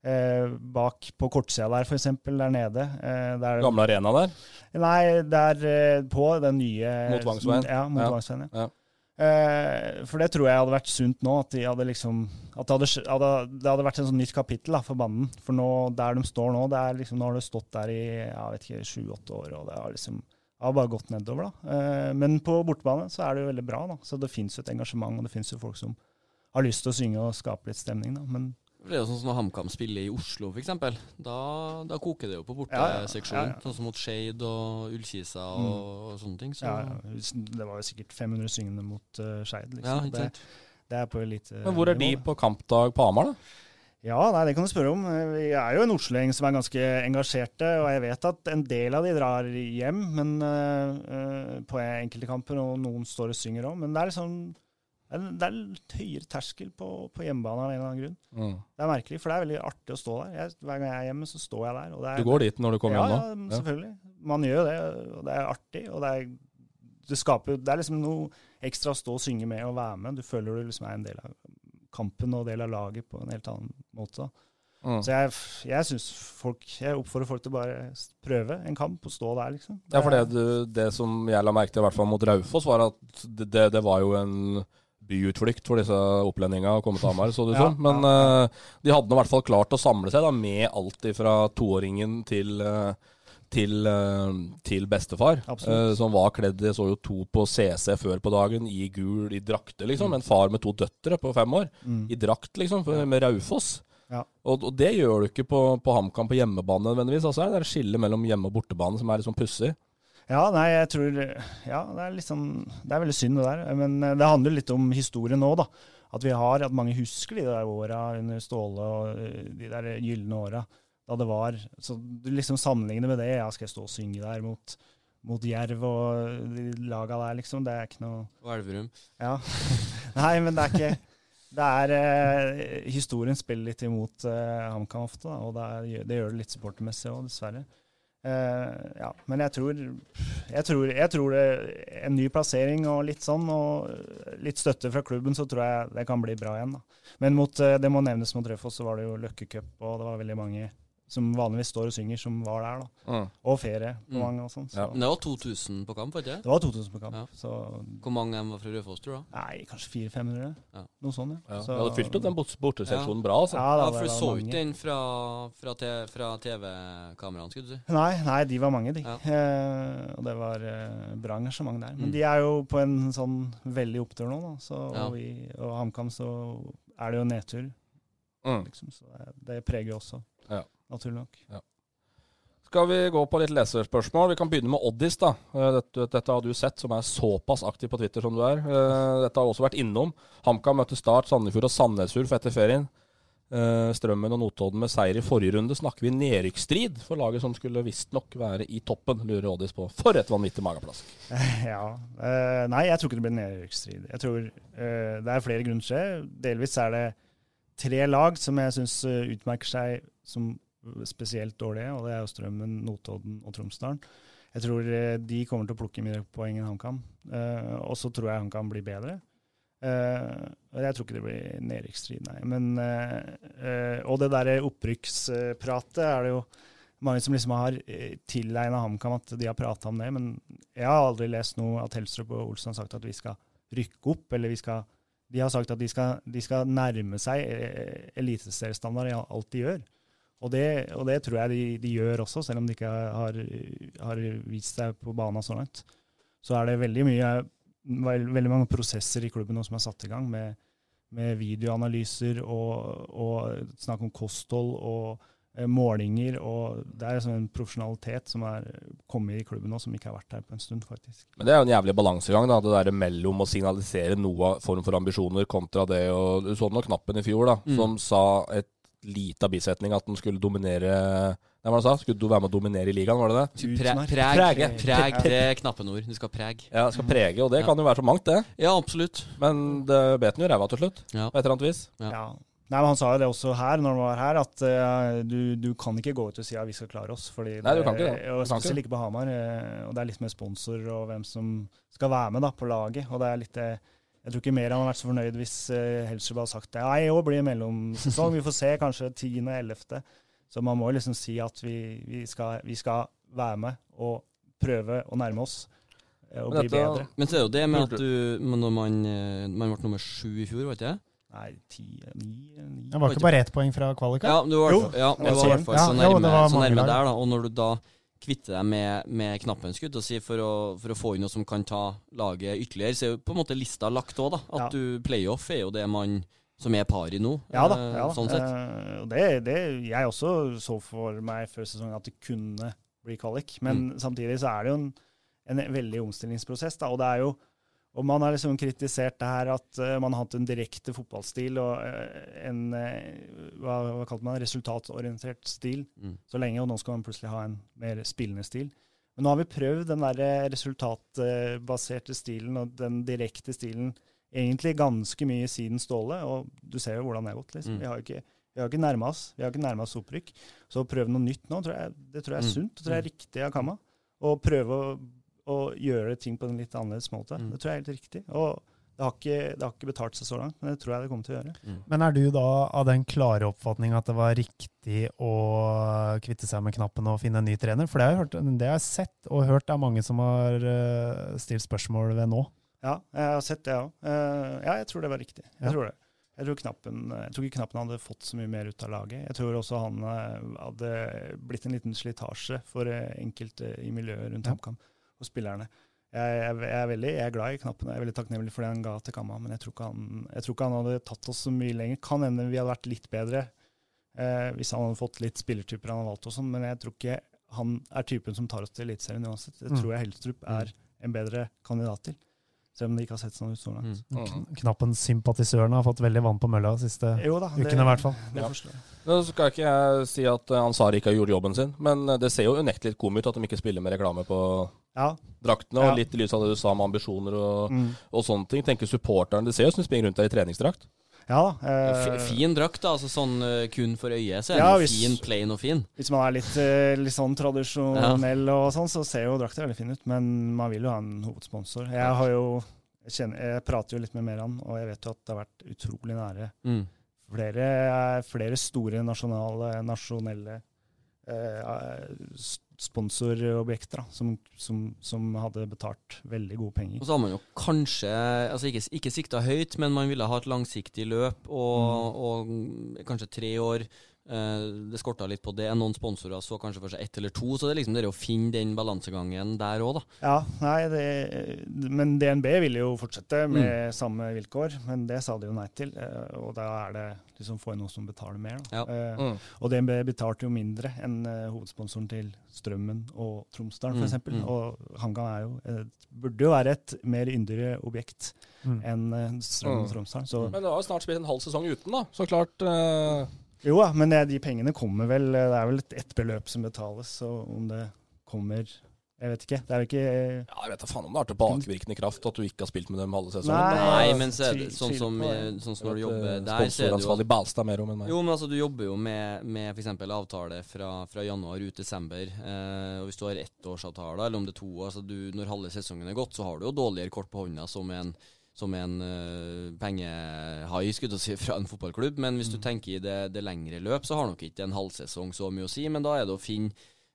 Eh, bak på kortsida der, f.eks., der nede. Eh, der, Gamle arena der? Nei, der eh, på den nye Mot Vangsveien? Ja, mot Ja. Vangsveien, ja. Eh, for det tror jeg hadde vært sunt nå, at, de hadde liksom, at det, hadde, det hadde vært en sånn nytt kapittel da, for banden. For nå, der de står nå, liksom, nå har det stått der i jeg vet ikke, sju-åtte år, og det har liksom har bare gått nedover. da. Eh, men på bortebane så er det jo veldig bra, da. så det fins jo et engasjement, og det fins jo folk som har lyst til å synge og skape litt stemning. da. Men Det er jo sånn som når HamKam spiller i Oslo, f.eks. Da, da koker det jo på borteseksjonen. ja, ja, ja. Sånn som mot Skeid og Ullkisa og, Mm. og sånne ting. Så ja, ja, det var jo sikkert 500 syngende mot uh, Skeid. Liksom. Ja, ikke det, sant. det er på elite. Men hvor er de på kampdag på Hamar, da? Ja, nei, det kan du spørre om. Vi er jo en Oslo-gjeng som er ganske engasjerte, og jeg vet at en del av de drar hjem men, øh, på enkelte kamper, og noen står og synger òg. Men det er liksom er- det er litt høyere terskel på, på hjemmebane av en eller annen grunn. Mm. Det er merkelig, for det er veldig artig å stå der. Jeg, hver gang jeg er hjemme, så står jeg der. Det er, Du går dit når du kommer ja, hjem nå? Ja, selvfølgelig. Man gjør det, og det er artig. Og det er, det skaper Det er liksom noe ekstra å stå og synge med og være med. Du føler du liksom er en del av kampen og del av laget på en helt annen måte. Mm. Så jeg, jeg synes folk Jeg oppfordrer folk til bare prøve en kamp og stå der, liksom. Ja, for det, du, det som jeg la merke til, i hvert fall mot Raufoss, var at det, det, det var jo en byutflukt for disse opplendingene å komme til Hamar, så det ut Ja, som. Men Uh, de hadde i hvert fall klart å samle seg da, med alt fra toåringen til uh, til, eh, til bestefar, som var kledd Jeg så jo to på CC før på dagen, i gul, i drakter, liksom. Mm. En far med to døtre på fem år, Mm. i drakt, liksom, for- med Raufoss. Ja. Og, og det gjør du ikke på, på HamKam på hjemmebane nødvendigvis. Altså, det er et skille mellom hjemme- og bortebane som er sånn pussig. Ja, nei, jeg tror Ja, det er sånn Det er veldig synd, det der. Men eh, det handler litt om historien nå, da. At vi har At mange husker de der åra under Ståle og eh, de der gylne åra da det var Så du liksom sammenligner med det. Ja, skal jeg stå og synge der mot, mot Jerv og de laga der, liksom? Det er ikke noe Og Elverum. Ja. Nei, men det er ikke det er, eh, Historien spiller litt imot eh, HamKam ofte, da, og det, er, det gjør det litt supportermessig òg, dessverre. Eh, ja, men jeg tror, jeg tror Jeg tror det en ny plassering og litt sånn, og litt støtte fra klubben, så tror jeg det kan bli bra igjen. da. Men mot, eh, det må nevnes mot Raufoss, så var det jo Løkkecup, og det var veldig mange som vanligvis står og synger, som var der. da. Mm. Og ferie på Mm. mange og sånn. Så. Men det var 2000 på kamp, var det ikke Det var 2000 på kamp. Ja. Så Hvor mange var fra Raufoss, tror du? Nei, kanskje 400-500? Ja. Noe sånt, ja. Ja, Så- ja. hadde fylt opp den borteseksjonen Ja. bra, altså. Ja, da, Ja, for du så ikke den fra, fra, fra TV-kameraene, skulle du si. Nei, nei, de var mange, de. Ja. Eh, og det var eh, bra engasjement der. Men Mm. de er jo på en sånn veldig opptur nå, da. Så, Ja. og, vi, og HamKam så er det jo nedtur, Mm. liksom. Så det, det preger jo også, Ja. Naturlig nok. Skal vi gå på litt leserspørsmål? Vi kan begynne med Oddis. da. Eh, Dette, dette har du sett, som er såpass aktiv på Twitter som du er. Eh, Dette har også vært innom. HamKam møtte Start, Sandefjord og Sandnes for etter ferien. Eh, Strømmen og Notodden med seier i forrige runde. Snakker vi nedrykksstrid for laget som skulle visstnok være i toppen, lurer Oddis på. For et vanvittig mageplask. ja. nei, jeg tror ikke det blir nedrykksstrid. Jeg tror det er flere grunner til det. Delvis er det tre lag som jeg syns utmerker seg som spesielt dårlige, og det er jo Strømmen, Notodden og Tromsdalen. Jeg tror eh, de kommer til å plukke mye poeng enn HamKam. Uh, og så tror jeg HamKam blir bedre. Uh, jeg tror ikke det blir nedrykksstrid, nei. Men, uh, og det derre opprykkspratet er det jo mange som liksom har tilegna HamKam at de har prata om det. Men jeg har aldri lest noe at Helstrup og Olsen har sagt at vi skal rykke opp, eller vi skal De har sagt at de skal, de skal nærme seg eliteseriestandard i alt de gjør. Og det, og det tror jeg de, de gjør også, selv om de ikke har, har vist seg på banen så langt. Så er det veldig mye veldig mange prosesser i klubben nå som er satt i gang, med, med videoanalyser og, og snakk om kosthold og eh, målinger. og Det er liksom en profesjonalitet som er kommet i klubben nå, som ikke har vært her på en stund, faktisk. Men det er jo en jævlig balansegang, da, det der mellom å signalisere noe form for ambisjoner kontra det og Du så nå knappen i fjor, da, Mm. som sa et lita bisetning at den skulle dominere Nei, hva var det han sa? Skulle du være med å dominere i ligaen, var det det? Pre preg, Prege. preg, det er knappenord. Du skal prege. Ja, skal prege, og det Ja. kan jo være så mangt, det. Ja, absolutt. Men det bet den jo ræva til slutt, Ja. på et eller annet vis. Ja. Nei, men Han sa jo det også her, når han var her, at uh, du, du kan ikke gå ut og si at vi skal klare oss. Fordi Nei, du kan det- ikke det. Og spesielt ikke på Hamar. eh, og det er litt med sponsor og hvem som skal være med da, på laget. og det er litt eh, Jeg tror ikke mer han hadde vært så fornøyd hvis uh, Helstrup hadde sagt det. Ja, i år blir det mellomsesong. Vi får se, kanskje 10.-11. Så man må liksom si at vi, vi, skal, vi skal være med og prøve å nærme oss Uh, og bli bedre. Men så er jo det med at du Når man, eh, man ble nummer sju i fjor, var ikke det? Nei, ti, ni, ni Det var ikke bare ett poeng fra kvaliken? Ja, du var, fall- ja, du var i hvert fall så Ja, jo, nærme, så nærme der, da. Og når du da kvitter deg med, med knappen, jeg si, for å, for å få inn noe som kan ta laget ytterligere, så er jo på en måte lista lagt òg, da. At Ja. du playoff er jo det man som er par i nå, Ja da. eh, Ja, sånn sett. Uh, og det, det jeg også så for meg før sesongen at det kunne bli kvalik. Men Mm. samtidig så er det jo en, en veldig omstillingsprosess. Da, og det er jo og man har liksom kritisert det her at eh, man har hatt en direkte fotballstil og eh, en eh, hva, hva kalte man resultatorientert stil Mm. så lenge, og nå skal man plutselig ha en mer spillende stil. Men nå har vi prøvd den der resultatbaserte stilen og den direkte stilen egentlig ganske mye siden Ståle, og du ser jo hvordan det har gått. liksom. Mm. Vi har ikke, vi har ikke nærma oss vi har ikke oss opprykk. Så å prøve noe nytt nå, tror jeg, det tror jeg er Mm. sunt. Det tror jeg er riktig av Kamma. Å prøve å, å gjøre ting på en litt annerledes måte. Mm. Det tror jeg er helt riktig. Og det har, ikke, det har ikke betalt seg så langt, men det tror jeg det kommer til å gjøre. Mm. Men er du da av den klare oppfatning at det var riktig å kvitte seg med knappen og finne en ny trener? For det har jeg, hørt, det har jeg sett og hørt det er mange som har eh, stilt spørsmål ved nå. Ja, jeg har sett det, òg. ja, jeg tror det var riktig. Jeg Ja. tror det. Jeg tror, knappen, jeg tror ikke Knappen hadde fått så mye mer ut av laget. Jeg tror også han eh, hadde blitt en liten slitasje for eh, enkelte i miljøet rundt Ja. HamKam og spillerne. Jeg, jeg, jeg, er veldig, jeg er glad i Knappen, jeg er veldig takknemlig for det han ga til Kamma, men jeg tror ikke han, jeg tror ikke han hadde tatt oss så mye lenger. Kan hende vi hadde vært litt bedre eh, hvis han hadde fått litt spillertyper han hadde valgt, og sånn, men jeg tror ikke han er typen som tar oss til Eliteserien uansett. Det Mm. tror jeg Helstrup er en bedre kandidat til. Selv om det ikke har sett sånn ut så langt. Mm. Kn- Knappen sympatisørene har fått veldig vann på mølla de siste Jo da, det- ukene, i hvert fall. Ja. Nå skal ikke jeg si at eh, Ansari ikke har gjort jobben sin, men eh, det ser jo unektelig litt kom ut at de ikke spiller med reklame på Ja. draktene. Og Ja. litt i lys av det du sa med ambisjoner og, Mm. og sånne ting. Tenker supporteren Det ser ut som de springer rundt der i treningsdrakt. Ja eh, fin drakt, da. Altså sånn eh, kun for øyet, så er Ja, den hvis- fin, plain og fin. Hvis man er litt, eh, litt sånn tradisjonell og sånn, så ser jo drakta veldig fin ut. Men man vil jo ha en hovedsponsor. Jeg har jo jeg, kjenner, jeg prater jo litt med Meran, og jeg vet jo at det har vært utrolig nære. Mm. Flere, flere store nasjonale, nasjonelle eh, sponsorobjekter da, som, som, som hadde betalt veldig gode penger. Og så har man jo kanskje altså ikke, ikke sikta høyt, men man ville ha et langsiktig løp og, og kanskje tre år. Eh, det skorta litt på det. Noen sponsorer så kanskje for seg ett eller to. Så det er liksom det å finne den balansegangen der òg, da. Ja, nei, det, men DNB ville jo fortsette med samme vilkår, men det sa de jo nei til. eh, Og da er det liksom få inn noen som betaler mer. Da. Ja. Eh, Mm. Og DNB betalte jo mindre enn eh, hovedsponsoren til Strømmen og Tromsdalen Mm, f.eks. mm. Og Hangan er jo, et- burde jo være et mer yndigere objekt Mm. enn eh, Strømmen og Mm. Tromsdalen. Så Men det har jo snart spilt en halv sesong uten, da. Så klart eh, jo da, men de pengene kommer vel eh, Det er vel et, ett beløp som betales, så om det kommer Jeg vet ikke. Det er jo ikke Ja, jeg vet da faen om det har tilbakevirkende kraft at du ikke har spilt med dem halve sesongen. Nei, Nei, men så er det sånn som, sånn som når du jobber eh, der, så er det jo Sponsoransvarlig Balstad mer om enn meg. Jo, men altså, du jobber jo med, med f.eks. avtale fra, fra januar ut desember. Eh, og Hvis du har ettårsavtale, eller om det er to år altså du, Når halve sesongen er gått, så har du jo dårligere kort på hånda som en, som en uh, pengehai skulle si, fra en fotballklubb. Men hvis du tenker i det, det lengre løp, så har nok ikke en halvsesong så mye å si. Men da er det å finne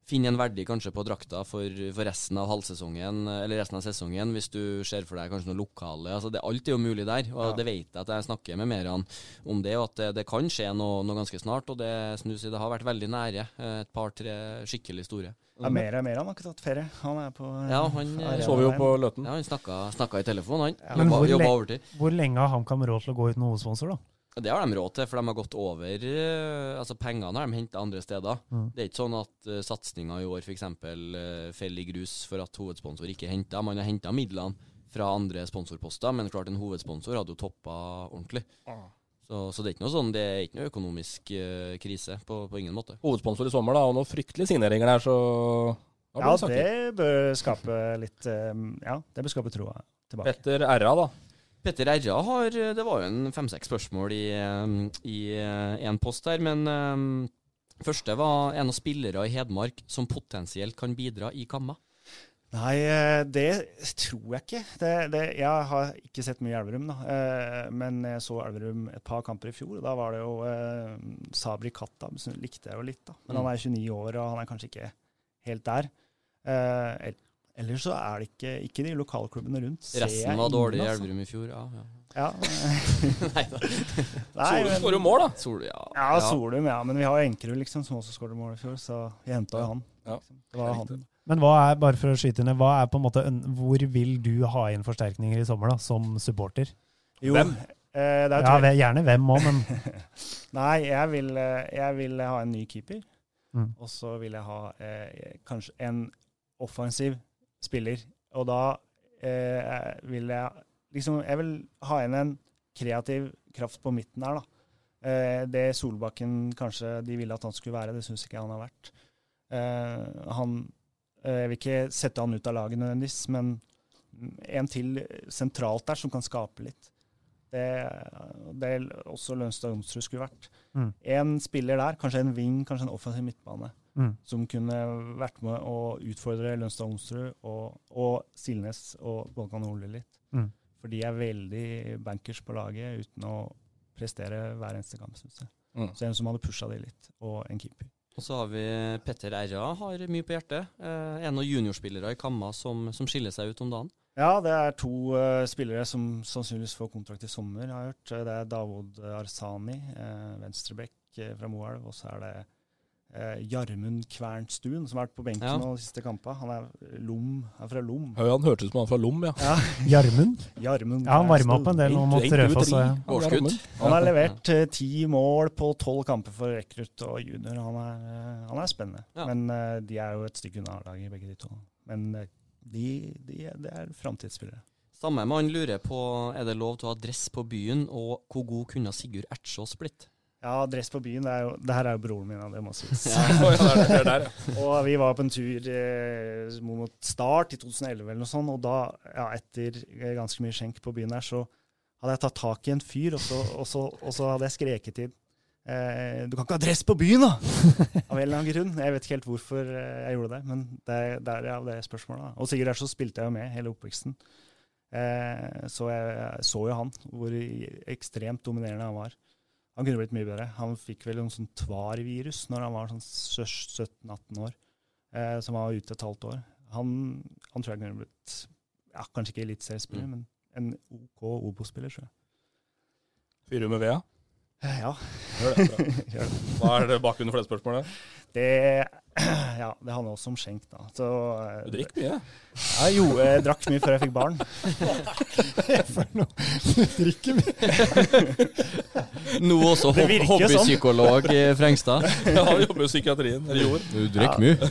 finne en verdi kanskje på drakta for, for resten av halvsesongen, eller resten av sesongen, hvis du ser for deg kanskje noe lokale. Altså det, alt er jo mulig der, og Ja. det vet jeg at jeg snakker med Meran om det, og at det, det kan skje noe, noe ganske snart. Og det, som du sier, det har vært veldig nære. eh, Et par-tre skikkelig store. Ja, mer og mer. Han har ikke tatt ferie. Han er på eh, Ja, han eh, Sover jo på Løten. Ja, han snakka, snakka i telefonen, han. Men Jobba, hvor, jobba overtid. hvor lenge har HamKam råd til å gå uten hovedsponsor, da? Det har de råd til, for de har gått over eh, Altså Pengene har de henta andre steder. Mm. Det er ikke sånn at uh, satsinga i år f.eks. Uh, faller i grus for at hovedsponsor ikke henta. Man har henta midlene fra andre sponsorposter, men klart en hovedsponsor hadde jo toppa ordentlig. Så, så det er ikke noe sånn Det er ikke noe økonomisk uh, krise, på, på ingen måte. Hovedsponsor i sommer, da, og noen fryktelige signeringer der, så Ja, det bør skape litt eh, Ja, det bør skape troa tilbake. Petter R.A., da. Petter Erra har Det var jo en fem-seks spørsmål i, eh, i én post her, men um, første var en av spillere i Hedmark som potensielt kan bidra i Kamma. Nei, eh, det tror jeg ikke. Det, det, jeg har ikke sett mye Elverum, da. Eh, men jeg så Elverum et par kamper i fjor. og Da var det jo eh, Sabri Katta. likte jeg jo litt, da. Men Mm. han er 29 år, og han er kanskje ikke helt der. Eh, Ellers så er det ikke, ikke de lokalklubbene rundt. Resten var dårlig i altså. Elverum i fjor, ja. ja. Ja. Nei da. Solum men- jo mål, da. Sol, ja. Ja, Solum, ja. Men vi har Enkerud, liksom, som også skåret mål i fjor, så vi henta jo han. Liksom. Det var han. Men hva er, bare for å skyte ned, hva er på en måte, hvor vil du ha inn forsterkninger i sommer, da, som supporter? Jo, Hvem? Eh, det er Ja, gjerne hvem òg, men Nei, jeg vil, eh, jeg vil ha en ny keeper. Mm. Og så vil jeg ha eh, kanskje en offensiv spiller. Og da eh, vil jeg liksom Jeg vil ha inn en kreativ kraft på midten her, da. Eh, det Solbakken kanskje de ville at han skulle være, det syns ikke han har vært. Eh, han eh, Jeg vil ikke sette han ut av laget nødvendigvis, men en til sentralt der som kan skape litt. Det, det også Lønstad Jonsrud skulle vært. Mm. En spiller der, kanskje en wing, kanskje en offensiv midtbane, Mm. som kunne vært med å utfordre Lønstad Onsrud og, og Silnes og Volkan Ole litt. Mm. For de er veldig bankers på laget uten å prestere hver eneste kamp, syns jeg. Mm. Så en som hadde pusha de litt, og en keeper. Og så har vi Petter Erra, har mye på hjertet. Eh, en av juniorspillere i Kamma som, som skiller seg ut om dagen. Ja, det er to uh, spillere som sannsynligvis får kontrakt i sommer, har jeg hørt. Det er Davod Arsani, uh, venstrebekk eh, fra Moelv, og så er det uh, Jarmund Kvernstuen, som har vært på benken Ja. de siste kampene. Han er Lom, er fra Lom. Ja, han hørtes ut som han fra Lom, ja. Ja, Jarmund? Jarmund Ja, han varma opp en del nå mot Rødfoss. Han har levert eh, ti mål på tolv kamper for rekrutt og junior. Han er, eh, han er spennende. Ja. Men eh, de er jo et stykke unna A-laget, begge de to. Men eh, de, de, er framtidsspillere. Samme mann lurer på er det lov til å ha dress på byen, og hvor god kunne Sigurd Ertsås blitt? Ja, dress på byen. Det, jo, det her er jo broren min, det må sies. Ja, ja, ja. og vi var på en tur eh, mot Start i 2011 eller noe sånt, og da, ja, etter eh, ganske mye skjenk på byen der, så hadde jeg tatt tak i en fyr, og så, og så, og så hadde jeg skreket til eh, Du kan ikke ha dress på byen, da! Av en eller annen grunn. Jeg vet ikke helt hvorfor eh, jeg gjorde det, men det det er det spørsmålet. Da. Og der så spilte jeg jo med hele oppveksten. Eh, så jeg, jeg så jo han, hvor ekstremt dominerende han var. Han kunne blitt mye bedre. Han fikk vel noe sånn tvar-virus når han var sånn 17-18 år, eh, som var ute et halvt år. Han, han tror jeg kunne blitt ja, kanskje ikke eliteseriespiller, Mm. men en OK Obo-spiller, tror jeg. Fyrer du med vea? ja? Eh, Ja. Gjør det, bra. Gjør det. Hva er det bakgrunnen for det spørsmålet? Det, ja, det handler også om skjenk, da. Så, eh, Du drikker mye. Ja, jo, jeg drakk mye før jeg fikk barn. For noe Du drikker mye. Nå også hob sånn. hobbypsykolog i Frengstad. Ja, han jobber i psykiatrien. Eller gjorde. Du drikker mye.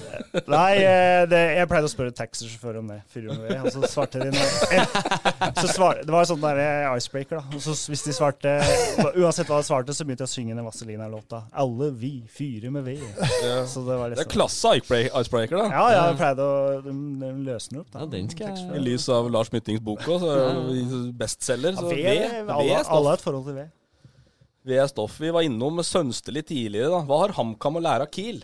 Nei, eh, det, jeg pleide å spørre taxisjåfør om det. Og så svarte de noe. Så svar, det var sånn der eh, icebreaker, da. Og så hvis de svarte Uansett hva de svarte, så begynte jeg å synge den Vazelina-låta. Alle vi fyrer med ved. Ja. Så det var liksom klasse icebreaker, da. Ja, ja, jeg pleide å De, de løsner opp, da. Ja, den skal jeg- I lys av Lars Myttings bok òg, så er bestselger. Ja, Så ved, alle, alle har et forhold til ved. Ved er stoff. Vi var innom Sønsteli tidligere. da. Hva har HamKam å lære av Kiel?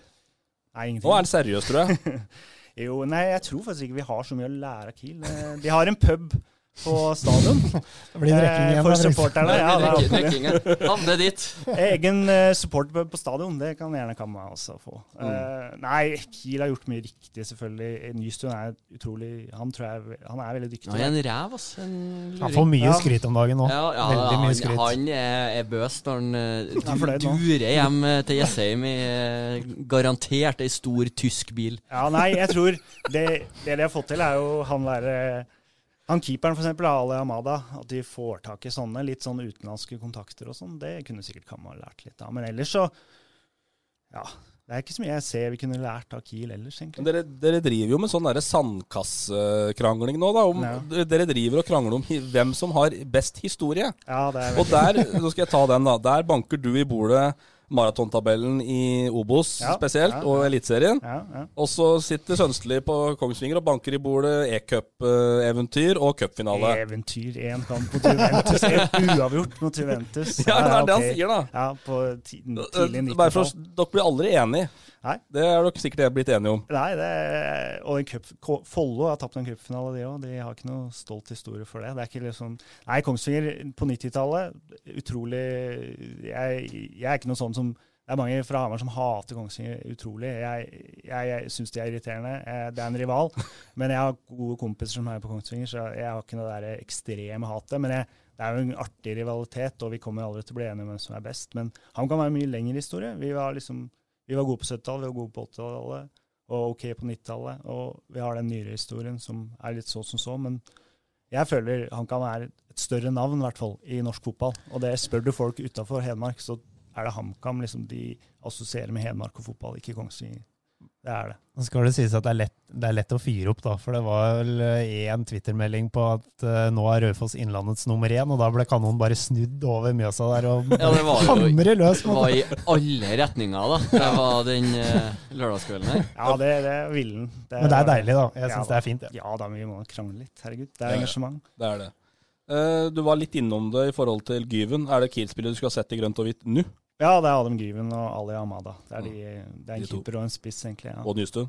Nei, ingenting. Nå er han seriøs, tror jeg. Jo, nei, jeg tror faktisk ikke vi har så mye å lære av Kiel. Eh, De har en pub på stadion. Det blir drikking Eh, igjen, For da, supporterne. Ja, det er det. ja. Havne dit. Egen supporter på, stadion, det kan gjerne Kamma også få. Mm. Uh, nei, Kiel har gjort mye riktig, selvfølgelig. Nystuen er utrolig Han tror jeg han er veldig dyktig. Han er en ræv, ass. En. Han får mye Ja. skryt om dagen nå. Ja, ja, Veldig mye han, skryt. han er, er bøs når han eh, er du, durer hjem eh, til Jessheim i eh, garantert ei stor tysk bil. Ja, nei, jeg tror det, det de har fått til, er jo han derre han keeperen, eksempel, Ali Amada, at de får tak i sånne litt sånn utenlandske kontakter og sånn, det kunne sikkert Kamma lært litt av. Men ellers så Ja. Det er ikke så mye jeg ser vi kunne lært av Kiel ellers, egentlig. Men dere, dere driver jo med sånn sandkassekrangling nå, da. Om, Ja. Dere driver og krangler om hvem som har best historie. Ja, det er veldig. Og der, nå skal jeg ta den, da. Der banker du i bordet maratontabellen i Obos Ja, spesielt, ja, og Eliteserien. Ja, ja. Og så sitter Sønstelig på Kongsvinger og banker i bordet e-cup-eventyr og cupfinale. Eventyr, én kamp mot Juventus, en uavgjort mot Juventus. Ja, det er det han sier, da. Ja, på tidlig Eh, Bare for, 90-tall. dere blir aldri enige. Nei. Det er dere sikkert blitt enige om. Nei, det og en cup, Follo har tapt en cupfinale, de òg. De har ikke noe stolt historie for det. Det er ikke liksom Nei, Kongsvinger på 90-tallet, utrolig jeg, jeg er ikke noe sånn som Det er mange fra Hamar som hater Kongsvinger utrolig. Jeg, jeg, jeg syns de er irriterende. Jeg, Det er en rival. Men jeg har gode kompiser som er på Kongsvinger, så jeg har ikke noe der ekstreme hatet. Men jeg, det er jo en artig rivalitet, og vi kommer aldri til å bli enige om hvem som er best. Men han kan være en mye lengre historie. Vi var liksom vi var gode på 70-tallet, vi var gode på 80-tallet og ok på 90-tallet. Og vi har den nyere historien som er litt så som så. Men jeg føler han kan være et større navn i hvert fall i norsk fotball. Og det spør du folk utafor Hedmark, så er det HamKam liksom, de assosierer med Hedmark og fotball, ikke Kongsvinger. Det er det. Nå skal det sies at det er, lett, det er lett å fyre opp, da. For det var vel én Twitter-melding på at uh, nå er Raufoss Innlandets nummer én, og da ble kanonen bare snudd over Mjøsa der og Ja, det var hamre løs. Det var i alle retninger, da. Det var den uh, lørdagskvelden her. Ja, det, det er villen. Men det er deilig, da. Jeg syns det er fint. Ja. ja da, men vi må krangle litt. Herregud. Det er Ja, ja. engasjement. Det er det. Uh, du var litt innom det i forhold til Gyven. Er det Kiel-spillet du skulle ha sett i grønt og hvitt nå? Ja, det er Adam Gyven og Ali Amada. Det er, de, det er en De keeper og en spiss, egentlig. Ja. Og Nystuen?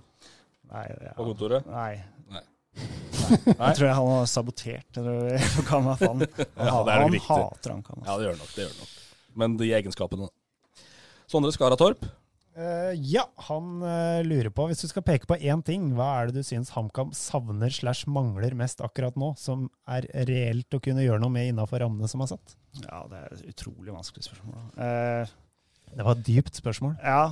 Nei, ja. På kontoret? Nei. Nei. Jeg tror jeg han har sabotert eller Fan. Han, Ja, det er han nok riktig. hater Ja, det gjør han nok. det gjør nok. Men de egenskapene, da. Sondre Skaratorp. Eh, ja, han uh, lurer på, hvis du skal peke på én ting, hva er det du syns HamKam savner slash mangler mest akkurat nå, som er reelt å kunne gjøre noe med innafor rammene som er satt? Ja, det er et utrolig vanskelig spørsmål. Eh, Det var et dypt spørsmål. Ja.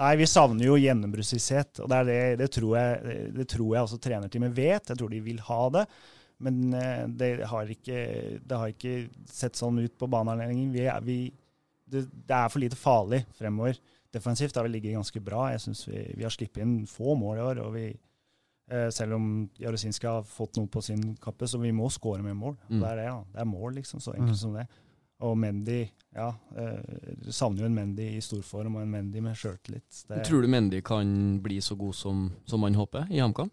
Nei, vi savner jo gjennombruddsvisshet, og det, er det, det, tror jeg, det tror jeg også trenerteamet vet. Jeg tror de vil ha det. Men det har ikke, det har ikke sett sånn ut på vi, det, det er for lite farlig fremover. Defensivt har vi ligget ganske bra. Jeg synes vi, vi har sluppet inn få mål i år. og vi, eh, Selv om Jaruzinska har fått noe på sin kappe, så vi må skåre med mål. Mm. Det er det, ja. Det er mål, liksom. Så enkelt Mm. som det. Og Mendy ja, eh, savner jo en Mendy i storform og en Mendy med sjøltillit. Tror du Mendy kan bli så god som, som man håper i HamKam?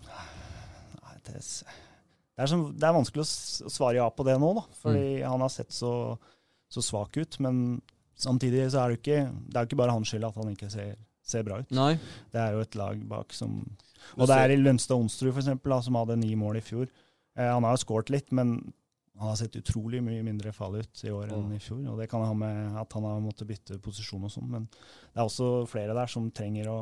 Det, er det, er det er vanskelig å svare ja på det nå, da. Fordi han har sett så, så svak ut. Men samtidig så er det ikke, det er ikke bare hans skyld at han ikke ser, ser bra ut. Nei. Det er jo et lag bak som Og det er i Lønstad Onsrud, eksempel, som hadde ni mål i fjor. Eh, han har skåret litt, men han har sett utrolig mye mindre farlig ut i år enn i fjor. Og det kan ha med at han har måttet bytte posisjon og sånn. Men det er også flere der som trenger å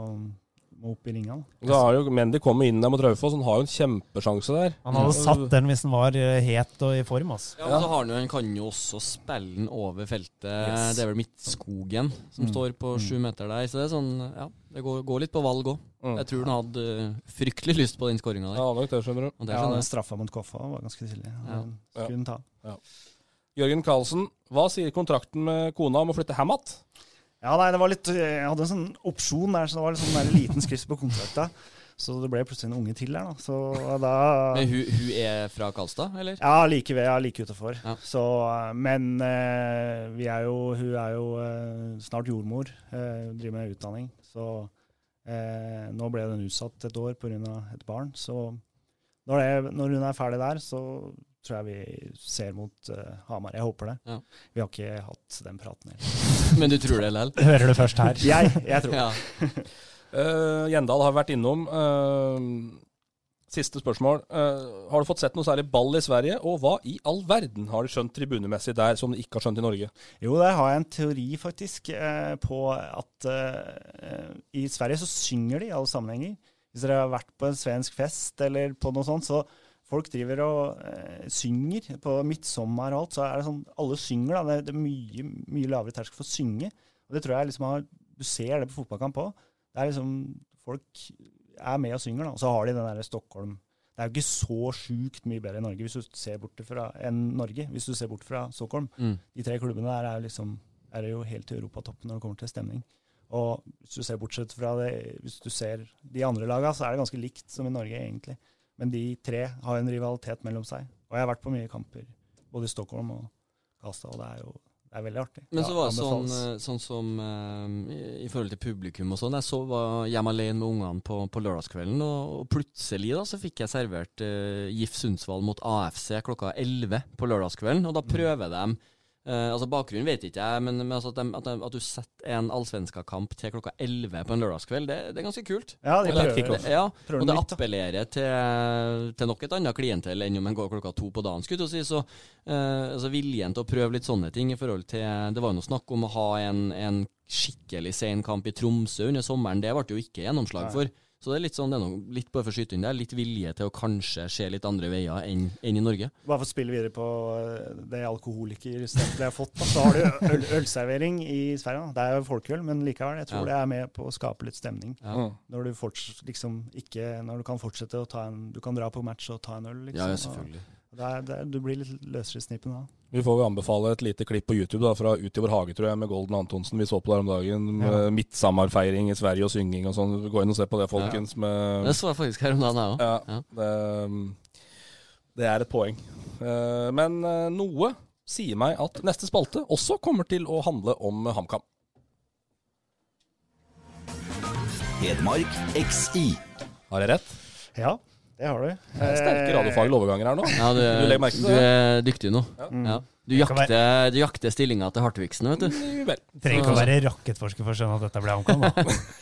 må opp i ringene. Da har jo Mendy kommet inn der mot Raufoss, han har jo en kjempesjanse der. Han hadde satt den hvis han var eh, het og i form. Altså. Ja, og så har han, jo, han kan jo også spille den over feltet. Yes. Det er vel Midtskogen som Mm. står på sju meter der. Så det er sånn, ja, det går, går litt på valg òg. Mm. Jeg tror han hadde uh, fryktelig lyst på den skåringa der. Ja, nok det, skjønner du. Og det Ja, skjønner den straffa mot Koffa var ganske tidlig. Ja. Skulle den ta. Jørgen Karlsen, hva sier kontrakten med kona om å flytte hjem igjen? Ja, nei, det var litt Jeg hadde en sånn opsjon der, så det var litt sånn liten skrift på kontrakta. Så det ble plutselig en unge til der, da. Så da Men hun, hun er fra Karlstad, eller? Ja, like ved, ja, like utafor. Ja. Så, eh, men eh, vi er jo, hun er jo eh, snart jordmor, eh, driver med utdanning. Så eh, nå ble den utsatt et år pga. et barn. Så når, det, når hun er ferdig der, så tror jeg vi ser mot eh, Hamar. Jeg håper det. Ja. Vi har ikke hatt den praten heller. Men du tror det likevel? Hører det først her. Jeg, jeg tror. Ja. Uh, Gjendal har vært innom. Uh, Siste spørsmål. Uh, har du fått sett noe særlig ball i Sverige, og hva i all verden har du skjønt tribunemessig der som du ikke har skjønt i Norge? Jo, der har jeg en teori faktisk uh, på at uh, i Sverige så synger de i alle sammenhenger. Hvis dere har vært på en svensk fest eller på noe sånt, så folk driver og eh, synger. På midtsommer og alt, så er det sånn Alle synger, da. Det, det er mye, mye lavere terskel for å synge. Og det tror jeg liksom har Du ser det på fotballkamp òg. Det er liksom Folk er med og synger, da. Og så har de den derre Stockholm Det er jo ikke så sjukt mye bedre i Norge hvis du ser bort fra, enn Norge, hvis du ser bort fra Stockholm. Mm. De tre klubbene der er jo liksom er jo helt i europatoppen når det kommer til stemning. Og hvis du ser bortsett fra det, hvis du ser de andre lagene, så er det ganske likt som i Norge, egentlig. Men de tre har en rivalitet mellom seg. Og jeg har vært på mye kamper, både i Stockholm og Karlstad, og det er jo det er veldig artig. Men så var det sånn, eh, sånn som uh, i, forhold til publikum og sånn. Jeg så var hjemme alene med ungene på, på lørdagskvelden, og, og plutselig da så fikk jeg servert uh, GIF Sundsvall mot AFC klokka 11 på lørdagskvelden. Og da Mm. prøver de eh, altså Bakgrunnen vet ikke jeg, men, men altså at, de, at, de, at du setter en allsvenska-kamp til klokka 11 på en lørdagskveld, det, det er ganske kult. Ja, de Og det- prøver- ja, prøver og det nytt, appellerer til, til nok et annet klientell enn om en går klokka to på dagen. skulle si, så uh, altså Viljen til å prøve litt sånne ting i forhold til Det var jo noe snakk om å ha en, en skikkelig sen kamp i Tromsø under sommeren. Det ble jo ikke gjennomslag Nei. Så det er litt sånn, det er noe, litt bare for å skyte inn der, litt vilje til å kanskje se litt andre veier enn enn i Norge. Bare for å spille videre på eh, det alkoholikerstempelet jeg har fått, da, så har du øl, ølservering i Sverige. da. Det er jo folkeøl, men likevel. Jeg tror Ja. det er med på å skape litt stemning. Ja. Når du forts- liksom ikke Når du kan fortsette å ta en Du kan dra på match og ta en øl, liksom. Ja, ja, selvfølgelig. og Det er, det er, du blir litt løsere i snippen da. Vi får vel anbefale et lite klipp på YouTube da, fra Ut i vår hage, tror jeg, med Golden Antonsen. Vi så på der om dagen. Med Ja. midtsommerfeiring i Sverige og synging og sånn. Gå inn og se på det, folkens. Med, Det så jeg faktisk her om dagen, jeg òg. Ja, Det, det er et poeng. Eh, Men eh, noe sier meg at neste spalte også kommer til å handle om HamKam. Hedmark XI. Har jeg rett? Ja, det har du. Det er Sterke radiofaglige overganger her nå. Ja, du, Du legger merke til du er dyktig nå. Ja. Ja. Du jakter, være... du jakter stillinga til Hartvigsen, vet du. Vel. Trenger ikke å være rakettforsker for å skjønne at dette ble HamKam. da.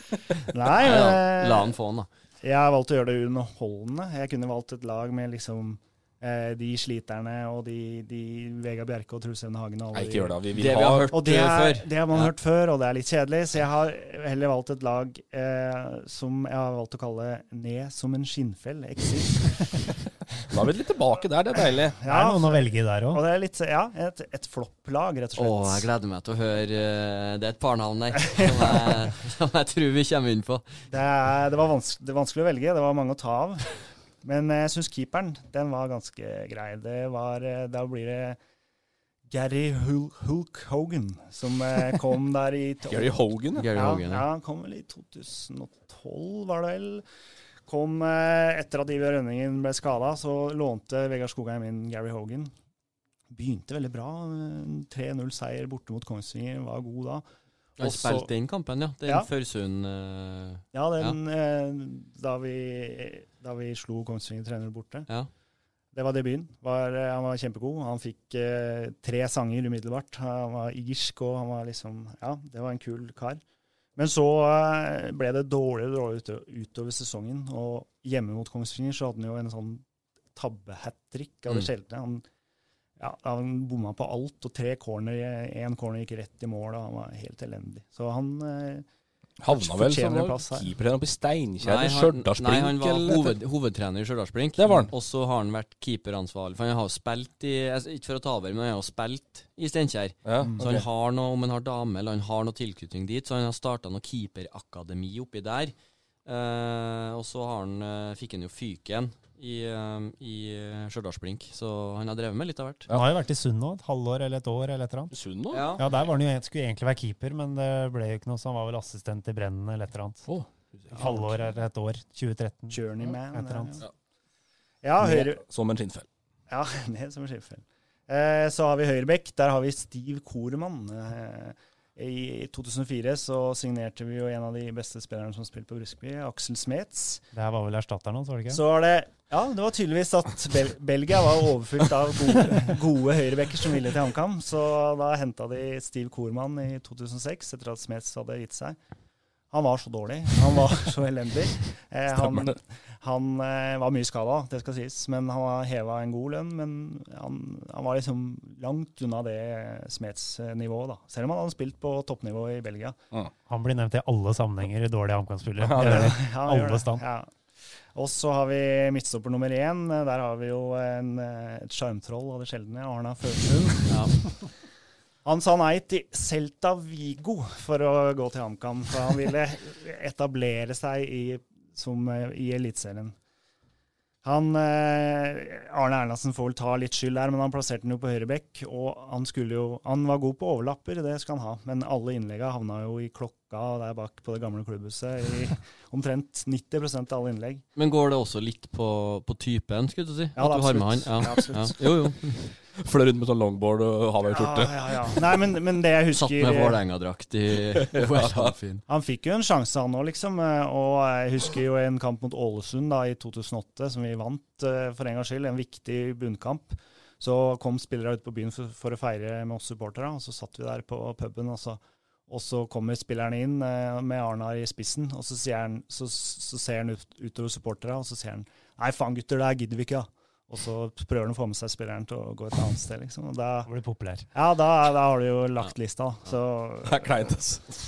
Nei, Ja, men, La han få han, da. Jeg har valgt å gjøre det underholdende. Jeg kunne valgt et lag med liksom eh, de sliterne og de, de Vegard Bjerke og Truls Evne Hagen og alle Nei, ikke gjør det. Vi vi Det vi har hørt Og det, eh, er, før. det har man Ja. hørt før, og det er litt kjedelig, så jeg har heller valgt et lag eh, som jeg har valgt å kalle Ned som en skinnfell. Exit. Da er vi litt tilbake der, det er deilig. Det er noen å velge i der Og òg. det er litt, ja, et, et flopplag, rett og Å, slett. jeg gleder meg til å høre eh, Det er et par navn der som jeg, som jeg tror vi kommer inn på. Det, er, det, var vanskelig, det var vanskelig å velge, det var mange å ta av. Men jeg syns keeperen, den var ganske grei. Det var, eh, da blir det Gary Hul Hulk Hogan, som eh, kom der i Gary Hogan, ja. Gary ja, Hogan, ja. ja. han kom vel i 2012, var det vel. Kom eh, etter at Iver Rønningen ble skada, så lånte Vegard Skogheim inn Gary Hogan. Begynte veldig bra. eh, 3-0-seier borte mot Kongsvinger, var god da. Han Og så- spilte inn kampen, ja. Den Ja. Førsund uh, Ja, den, Eh, da, vi, da vi slo Kongsvinger 3-0 borte. Ja. Det var debuten. Var, eh, han var kjempegod. Han fikk eh, tre sanger umiddelbart. Han var irsk, og han var liksom Ja, det var en kul kar. Men så eh, ble det dårligere og dårligere utover sesongen, og hjemme mot Kongsvinger så hadde han jo en sånn tabbe-hat-trick av det Mm. sjeldne. Han, ja, han bomma på alt, og tre corner, én corner gikk rett i mål, og han var helt elendig. Så han eh, Havna vel som keeper her oppe i Steinkjer i han, nei, han var eller- hoved, hovedtrener i Stjørdalsblink. Det var han. Og så har han vært keeperansvarlig. For han har spilt i Ikke for å ta over, men han har spilt i Steinkjer. Ja, Så han har noe, om han har dame eller han har noe tilknytning dit, så han har starta noe keeperakademi oppi der. Eh, og så har han, eh, fikk han jo fyken i, i eh, Stjørdalsblink, så han har drevet med litt av hvert. Han har jo vært i Sund nå, et halvår eller et år eller et eller annet. Sund nå? Ja. Ja, der var han jo, skulle egentlig være keeper, men det ble jo ikke noe, så han var vel assistent i Brennen eller et eller annet. Oh. Halvår eller et år. 2013. Journeyman. Et eller annet. ja. Ja, høyre, Som en skinnfell. Ja, ned som en skinnfell. Eh, så har vi høyrebekk. Der har vi Steve Koremann. Eh, I 2004 så signerte vi jo en av de beste spillerne som spilte på Bruskeby, Aksel Smets. Det her var vel erstatteren hans, var det ikke? Så var det Ja, det var tydeligvis at Bel Belgia var overfylt av gode, gode høyrebekker som ville til HamKam. Så da henta de Steve Korman i 2006, etter at Smets hadde gitt seg. Han var så dårlig. Han var så elendig. Eh, han han eh, var mye skada, det skal sies, men han var heva en god lønn. Men han, han var liksom langt unna det Smets-nivået, da. Selv om han hadde spilt på toppnivå i Belgia. Han blir nevnt i alle sammenhenger i dårlige HamKam-spillere. Ja, ja, alle stand. Ja. Og så har vi midtstopper nummer én. Der har vi jo en, eh, et sjarmtroll av det sjeldne, Arna Førsund. Han sa nei til Celta Vigo for å gå til HamKam, for han ville etablere seg i, som, eh, i Eliteserien. Han, eh, Arne Erlandsen får vel ta litt skyld der, men han plasserte den jo på høyre bekk. Og han, jo, han var god på overlapper, det skal han ha, men alle innleggene havna jo i klokka der bak på det gamle klubbhuset. I omtrent 90% av alle innlegg. Men går det også litt på, på typen, skulle du si? Ja, At du har med han? Ja, Ja, absolutt. Jo, jo. Flør rundt med sånn longboard og Hawaii-skjorte. Ja, ja, ja. Nei, men, men det jeg husker Satt med Vålerenga-drakt i OL-fin. Han fikk jo en sjanse, han òg, liksom. eh, Og jeg husker jo en kamp mot Ålesund da, i 2008, som vi vant eh, for en gangs skyld. En viktig bunnkamp. Så kom spillere ut på byen for, for å feire med oss supportere, og så satt vi der på puben. Og så, og så kommer spilleren inn eh, med Arnar i spissen, og så, sier han, så, så ser han ut, utover supporterne, og så sier han Nei, faen gutter, det her gidder vi ikke, da. Og så prøver han å få med seg spilleren til å gå et annet sted, liksom. Og da blir populær. Ja, da, da har du jo lagt lista. Så Det er kleint, altså.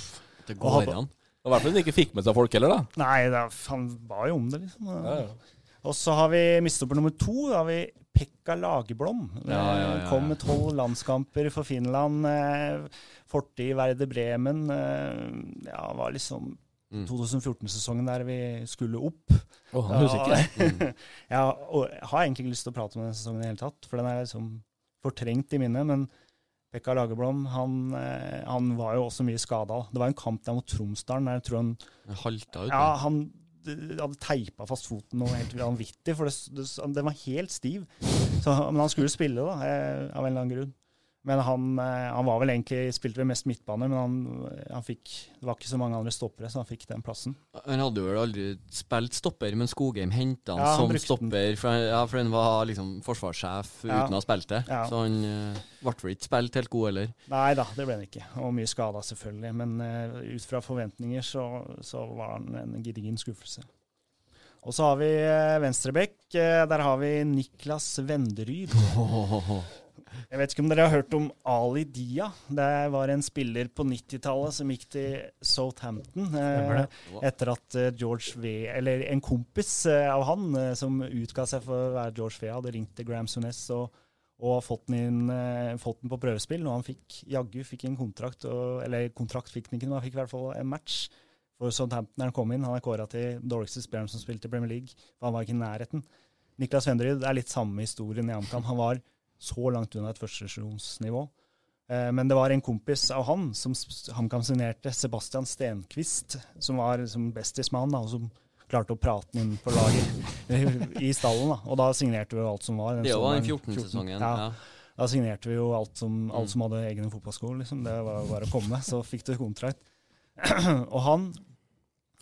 Det går an. var I hvert fall ikke fikk med seg folk heller, da. Nei, da, han ba jo om det, liksom. Ja, ja. Og så har vi mistopper nummer to. Da har vi Pekka Lagerblom. Ja, ja, ja, ja. Kom med tolv landskamper for Finland. Eh, fortid i Verde Bremen. Eh, ja, var liksom Mm. 2014-sesongen der vi skulle opp. Oh, han husker mm. Ja, ja, og jeg har egentlig ikke lyst til å prate om den sesongen i det hele tatt, for den er liksom fortrengt i minnet. Men Pekka Lagerblom han, eh, han var jo også mye skada. Det var en kamp der mot Tromsdalen der jeg tror han Halta ut. ja, han hadde teipa fast foten noe helt vanvittig, for det, det, den var helt stiv. Så, men han skulle spille, da, eh, av en eller annen grunn. Men han, eh, han var vel egentlig spilte vel mest midtbane, men han, han fikk Det var ikke så mange andre stoppere, så han fikk den plassen. Han hadde vel aldri spilt stopper, men Skogheim henta han Ja, han som stopper. For, ja, for han var liksom forsvarssjef Ja. uten å ha spilt det. Ja. Så han uh, ble vel ikke spilt helt god heller. Nei da, det ble han ikke. Og mye skada, selvfølgelig. Men uh, ut fra forventninger så, så var han en gedigen skuffelse. Og så har vi venstrebekk. Eh, der har vi Niklas Venderyd. Jeg vet ikke om dere har hørt om Ali Dia. Det var en spiller på 90-tallet som gikk til Southampton. Eh, etter at eh, George V, eller en kompis eh, av han, eh, som utga seg for å være George V, hadde ringt til Graham Sunes og, og fått den, inn, fått den på prøvespill. Og han fikk jaggu fikk en kontrakt, og, eller kontrakt fikk han ikke, men han fikk i hvert fall en match for Southampton da han kom inn. Han er kåra til dårligste spilleren som spilte i Premier League, for han var ikke i nærheten. Niklas Venderyd er litt samme historien i AMCAM. Han var så langt unna et førstesjonsnivå. Eh, Men det var en kompis av han som HamKam signerte, Sebastian Stenquist, som var bestismann, da, og som klarte å prate den inn på laget i stallen. da. Og da signerte vi jo alt som var. den Det var den 14-sesongen. Ja. Ja. Da signerte vi jo alt som, Mm. alt som hadde egne fotballsko. Liksom. Det var bare å komme, så fikk du kontrakt. og han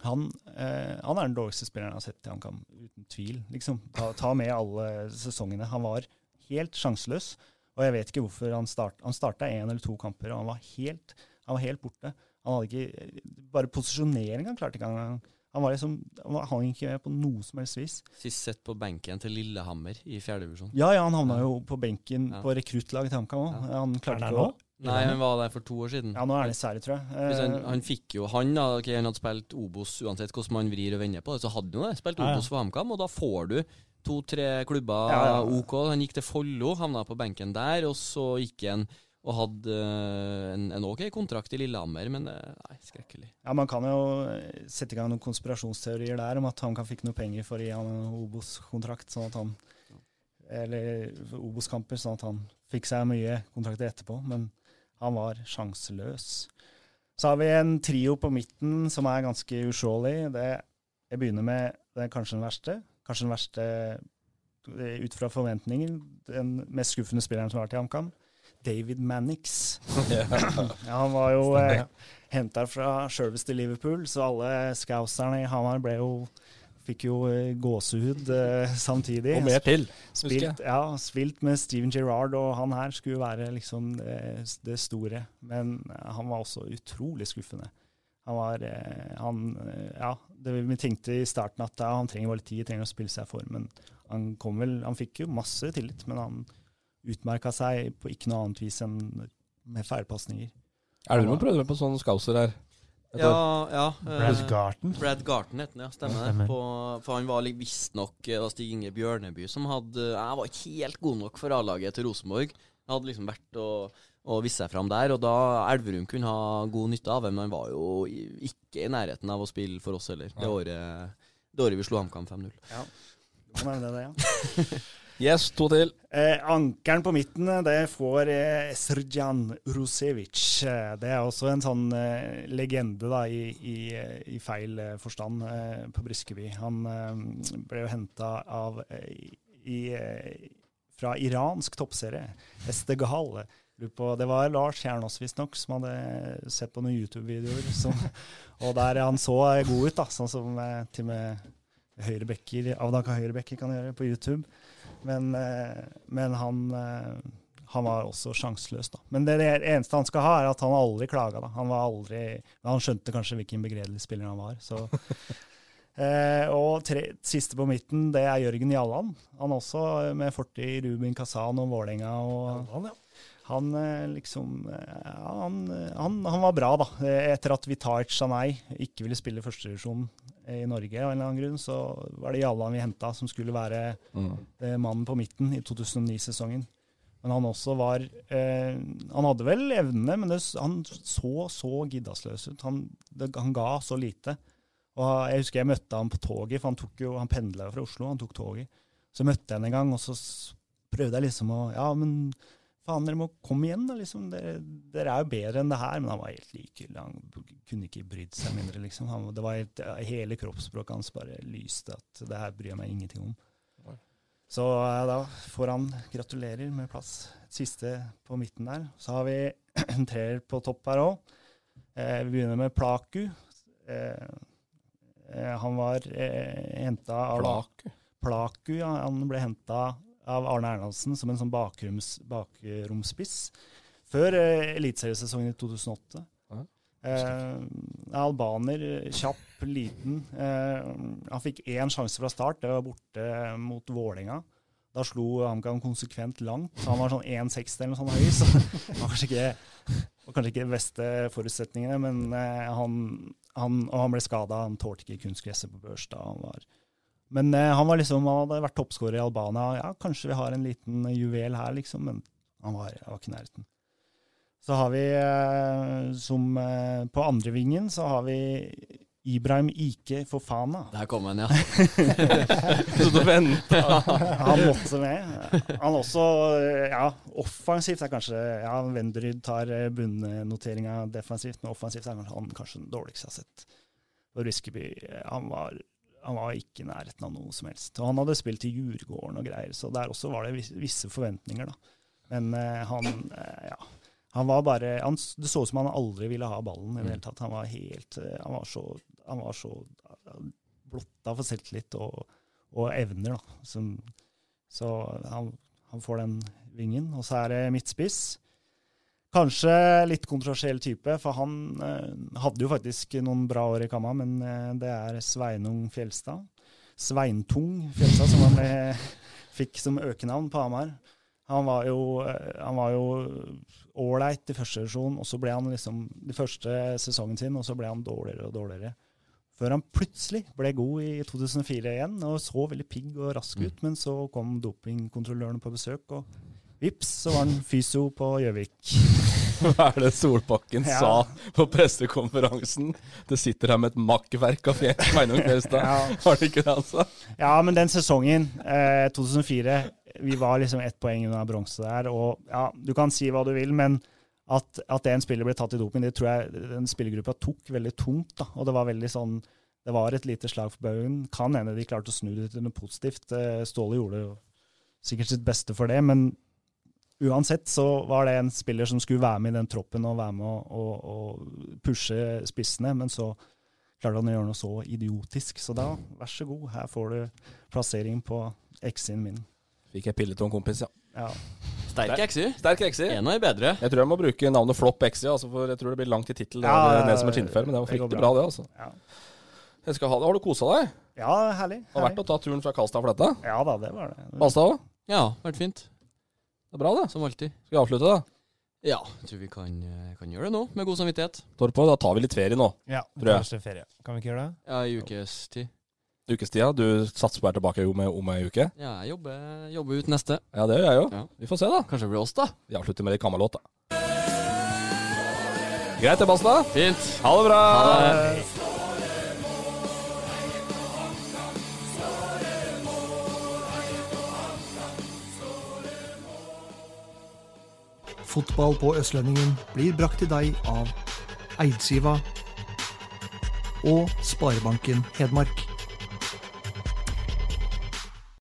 han, eh, han er den dårligste spilleren jeg har sett i HamKam, uten tvil. Liksom. Ta, ta med alle sesongene. Han var helt sjanseløs, og jeg vet ikke hvorfor han start, Han starta én eller to kamper, og han var helt, han var helt borte. Han hadde ikke Bare posisjoneringa klarte ikke han. Han var liksom, han hang ikke med på noe som helst vis. Sist sett på benken til Lillehammer i fjerdedivisjon. Ja, ja, han havna jo på benken Ja. på rekruttlaget til HamKam òg. Han Er klarte han ikke å? Nei, han var der for to år siden. Ja, nå er han i Sverige, tror jeg. Han, Eh, han fikk jo Han da, okay, han hadde spilt Obos uansett hvordan man vrir og vender på det, så hadde han jo det. Spilt Ja, ja. Obos for HamKam, og da får du to-tre klubber Ja, ja. OK. Han gikk til Follo, havna på benken der, og så gikk han og hadde eh, en, en OK kontrakt i Lillehammer, men eh, nei, skrekkelig. Ja, Man kan jo eh, sette i gang noen konspirasjonsteorier der om at han kan fikk noe penger for å gi han en Obos-kontrakt, sånn at han Eller Obos-kamper, sånn at han fikk seg mye kontrakter etterpå. Men han var sjanseløs. Så har vi en trio på midten som er ganske uslåelig. Jeg begynner med det er kanskje den verste. Kanskje den verste eh, ut fra forventninger. Den mest skuffende spilleren som har vært i HamKam. David Mannix. ja, han var jo eh, henta fra sjølveste Liverpool, så alle scouserne i Hamar ble jo Fikk jo eh, gåsehud eh, samtidig. Og mer til, husker jeg. ja, spilt med Steven Gerrard, og han her skulle være liksom det, det store. Men eh, han var også utrolig skuffende. Han var eh, han, eh, Ja, det vi tenkte i starten at ja, han trenger bare litt tid, trenger å spille seg i form. Men han kom vel Han fikk jo masse tillit, men han utmerka seg på ikke noe annet vis enn med feilpasninger. Elverum prøvde vel på sånn skauser her. Ja, ja. Brad Garten. Brad Garten het han, ja. Stemmer Ja, det. stemmer. På, for han var visstnok eh, Stig Inge Bjørneby som hadde Jeg var ikke helt god nok for A-laget til Rosenborg. Jeg hadde liksom vært og, og vist seg fram der, og da Elverum kunne ha god nytte av det, men han var jo ikke i nærheten av å spille for oss heller, det Ja. året, det året vi slo HamKam 5-0. Ja, du må nevne det, ja. Yes, to til. Eh, ankeren på midten, eh, det får eh, Srjan Rusevic. Eh, Det er også en sånn eh, legende da, i, i, eh, i feil eh, forstand eh, på Briskeby. Han eh, ble jo henta av eh, i, eh, fra iransk toppserie, Estegahal. På- Det var Lars Kjernås visstnok som hadde sett på noen YouTube-videoer. Og der han så god ut, da, sånn som eh, til og med høyrebekker, avdanka høyrebekker kan gjøre på YouTube. Men, eh, men han, eh, han var også sjanseløs, da. Men det, eneste han skal ha, er at han aldri klaga. Da. Han aldri Han skjønte kanskje hvilken begredelig spiller han var. Så. Eh, og tre, siste på midten, det er Jørgen Jalland. Han også eh, med fortid i Rubin Kazan og Vålerenga. Og eh, eh, ja, han, liksom han, han var bra, da. Eh, Etter at Vitajic Sanei ikke ville spille førstedivisjon i Norge av en eller annen grunn, så var det Jallan vi henta som skulle være Mm. eh, mannen på midten i 2009-sesongen. Men han også var eh, Han hadde vel evnene, men det, han så så giddasløs ut. Han, det, han ga så lite. Og Jeg husker jeg møtte han på toget, for han, tok jo, han pendla jo fra Oslo. Han tok toget. Så møtte jeg han en gang, og så prøvde jeg liksom å Ja, men faen, dere må komme igjen, da. liksom. Dere, dere er jo bedre enn det her. Men han var helt likegyldig. Han kunne ikke brydd seg mindre, liksom. Han, det var helt, hele kroppsspråket hans bare lyste at det her bryr jeg meg ingenting om. Så eh, da får han gratulerer med plass. Siste på midten der. Så har vi en treer på topp her òg. Eh, vi begynner med Plaku. Eh, eh, han var eh, henta av Plaku? Plaku, ja. Han ble henta av Arne Erlandsen som en sånn bakrums, bakromspiss før eh, eliteseriesesongen i 2008. Eh, albaner, kjapp, liten. Eh, han fikk én sjanse fra start, det var borte mot Vålerenga. Da slo HamKam konsekvent langt. Så han var sånn 1,60 eller noe sånt høy, så det var kanskje ikke, var kanskje ikke de beste forutsetningene. Men eh, han, han, og han ble skada, han tålte ikke kunstgresset på Børstad. Han var, men eh, han var liksom, han hadde vært toppskårer i Albania. Ja, kanskje vi har en liten juvel her, liksom, men han var, han var ikke i nærheten. Så har vi eh, som eh, På andre vingen så har vi Ibrahim Ike Fofana. Der kom han, ja. Så og venta. Han måtte med. Han også, eh, ja, offensivt er kanskje Ja, Vendryd tar eh, bunnoteringa defensivt, men offensivt er han kanskje den dårligste jeg har sett. Og Riskeby, eh, han var, han var ikke i nærheten av noe som helst. Og han hadde spilt i Djurgården og greier, så der også var det visse forventninger, da. Men eh, han, eh, ja. Han var bare han, Det så ut som han aldri ville ha ballen i det hele tatt. Han var helt eh, Han var så, han var så blotta for selvtillit og, og evner, da. Som, så han, han får den vingen. Og så er det midtspiss. Kanskje litt kontroversiell type, for han eh, hadde jo faktisk noen bra år i Kamma, men eh, det er Sveinung Fjelstad. Sveintung Fjelstad, som han ble, fikk som økenavn på Hamar. Han var jo eh, han var jo ålreit i første divisjon, og så ble han liksom de første sesongen sin, og så ble han dårligere og dårligere. Før han plutselig ble god i 2004 igjen, og så veldig pigg og rask ut. Men så kom dopingkontrollørene på besøk, og vips, så var han fysio på Gjøvik. Hva er det Solbakken Ja. sa på pressekonferansen? Det sitter her med et makkverk av Fje- Sveinung Fjelstad. Ja. Var det ikke det han sa? Ja, men den sesongen, eh, 2004, vi var liksom ett poeng unna bronse der. Og ja, du kan si hva du vil, men at, at en spiller ble tatt i doping, det tror jeg den spillergruppa tok veldig tungt. da, Og det var veldig sånn Det var et lite slag for baugen. Kan hende de klarte å snu det til noe positivt. Eh, Ståle gjorde jo sikkert sitt beste for det, men uansett så var det en spiller som skulle være med i den troppen og være med å, pushe spissene, men så klarte han å gjøre noe så idiotisk. Så da, vær så god, her får du plassering på X-en min. Fikk jeg pille til en kompis, ja. Ja. Sterk XI. Sterk. En de bedre. Jeg tror jeg må bruke navnet Flopp XI, altså, for jeg tror det blir langt i tittel. Ja, Ja, ned som et skinnfell, men det var det fryktelig bra. bra, det. altså. Ja. Jeg skal ha det. Har du kosa deg? Ja, herlig. Har vært å ta turen fra Karlstad for dette? Ja da, det var det. Balstad òg? Ja, vært fint. Det er bra, det. Som alltid. Skal vi avslutte, da? Ja, jeg tror vi kan, eh, kan gjøre det nå, med god samvittighet. Torpo, da tar vi litt ferie nå. Ja, tror jeg. første ferie. Kan vi ikke gjøre det? Ja, i ukes tid. Ukestida. Du satser på å være tilbake om, om ei uke? Ja, jeg jobber, jobber ut neste. Ja, det gjør jeg jo. Ja. Vi får se, da. Kanskje det blir oss, da. Vi avslutter med litt Kamelåt, da. Greit det, Basta. Fint. Ha det bra. Ha det. Fotball på Østlendingen blir brakt til deg av Eidsiva og Sparebanken Hedmark.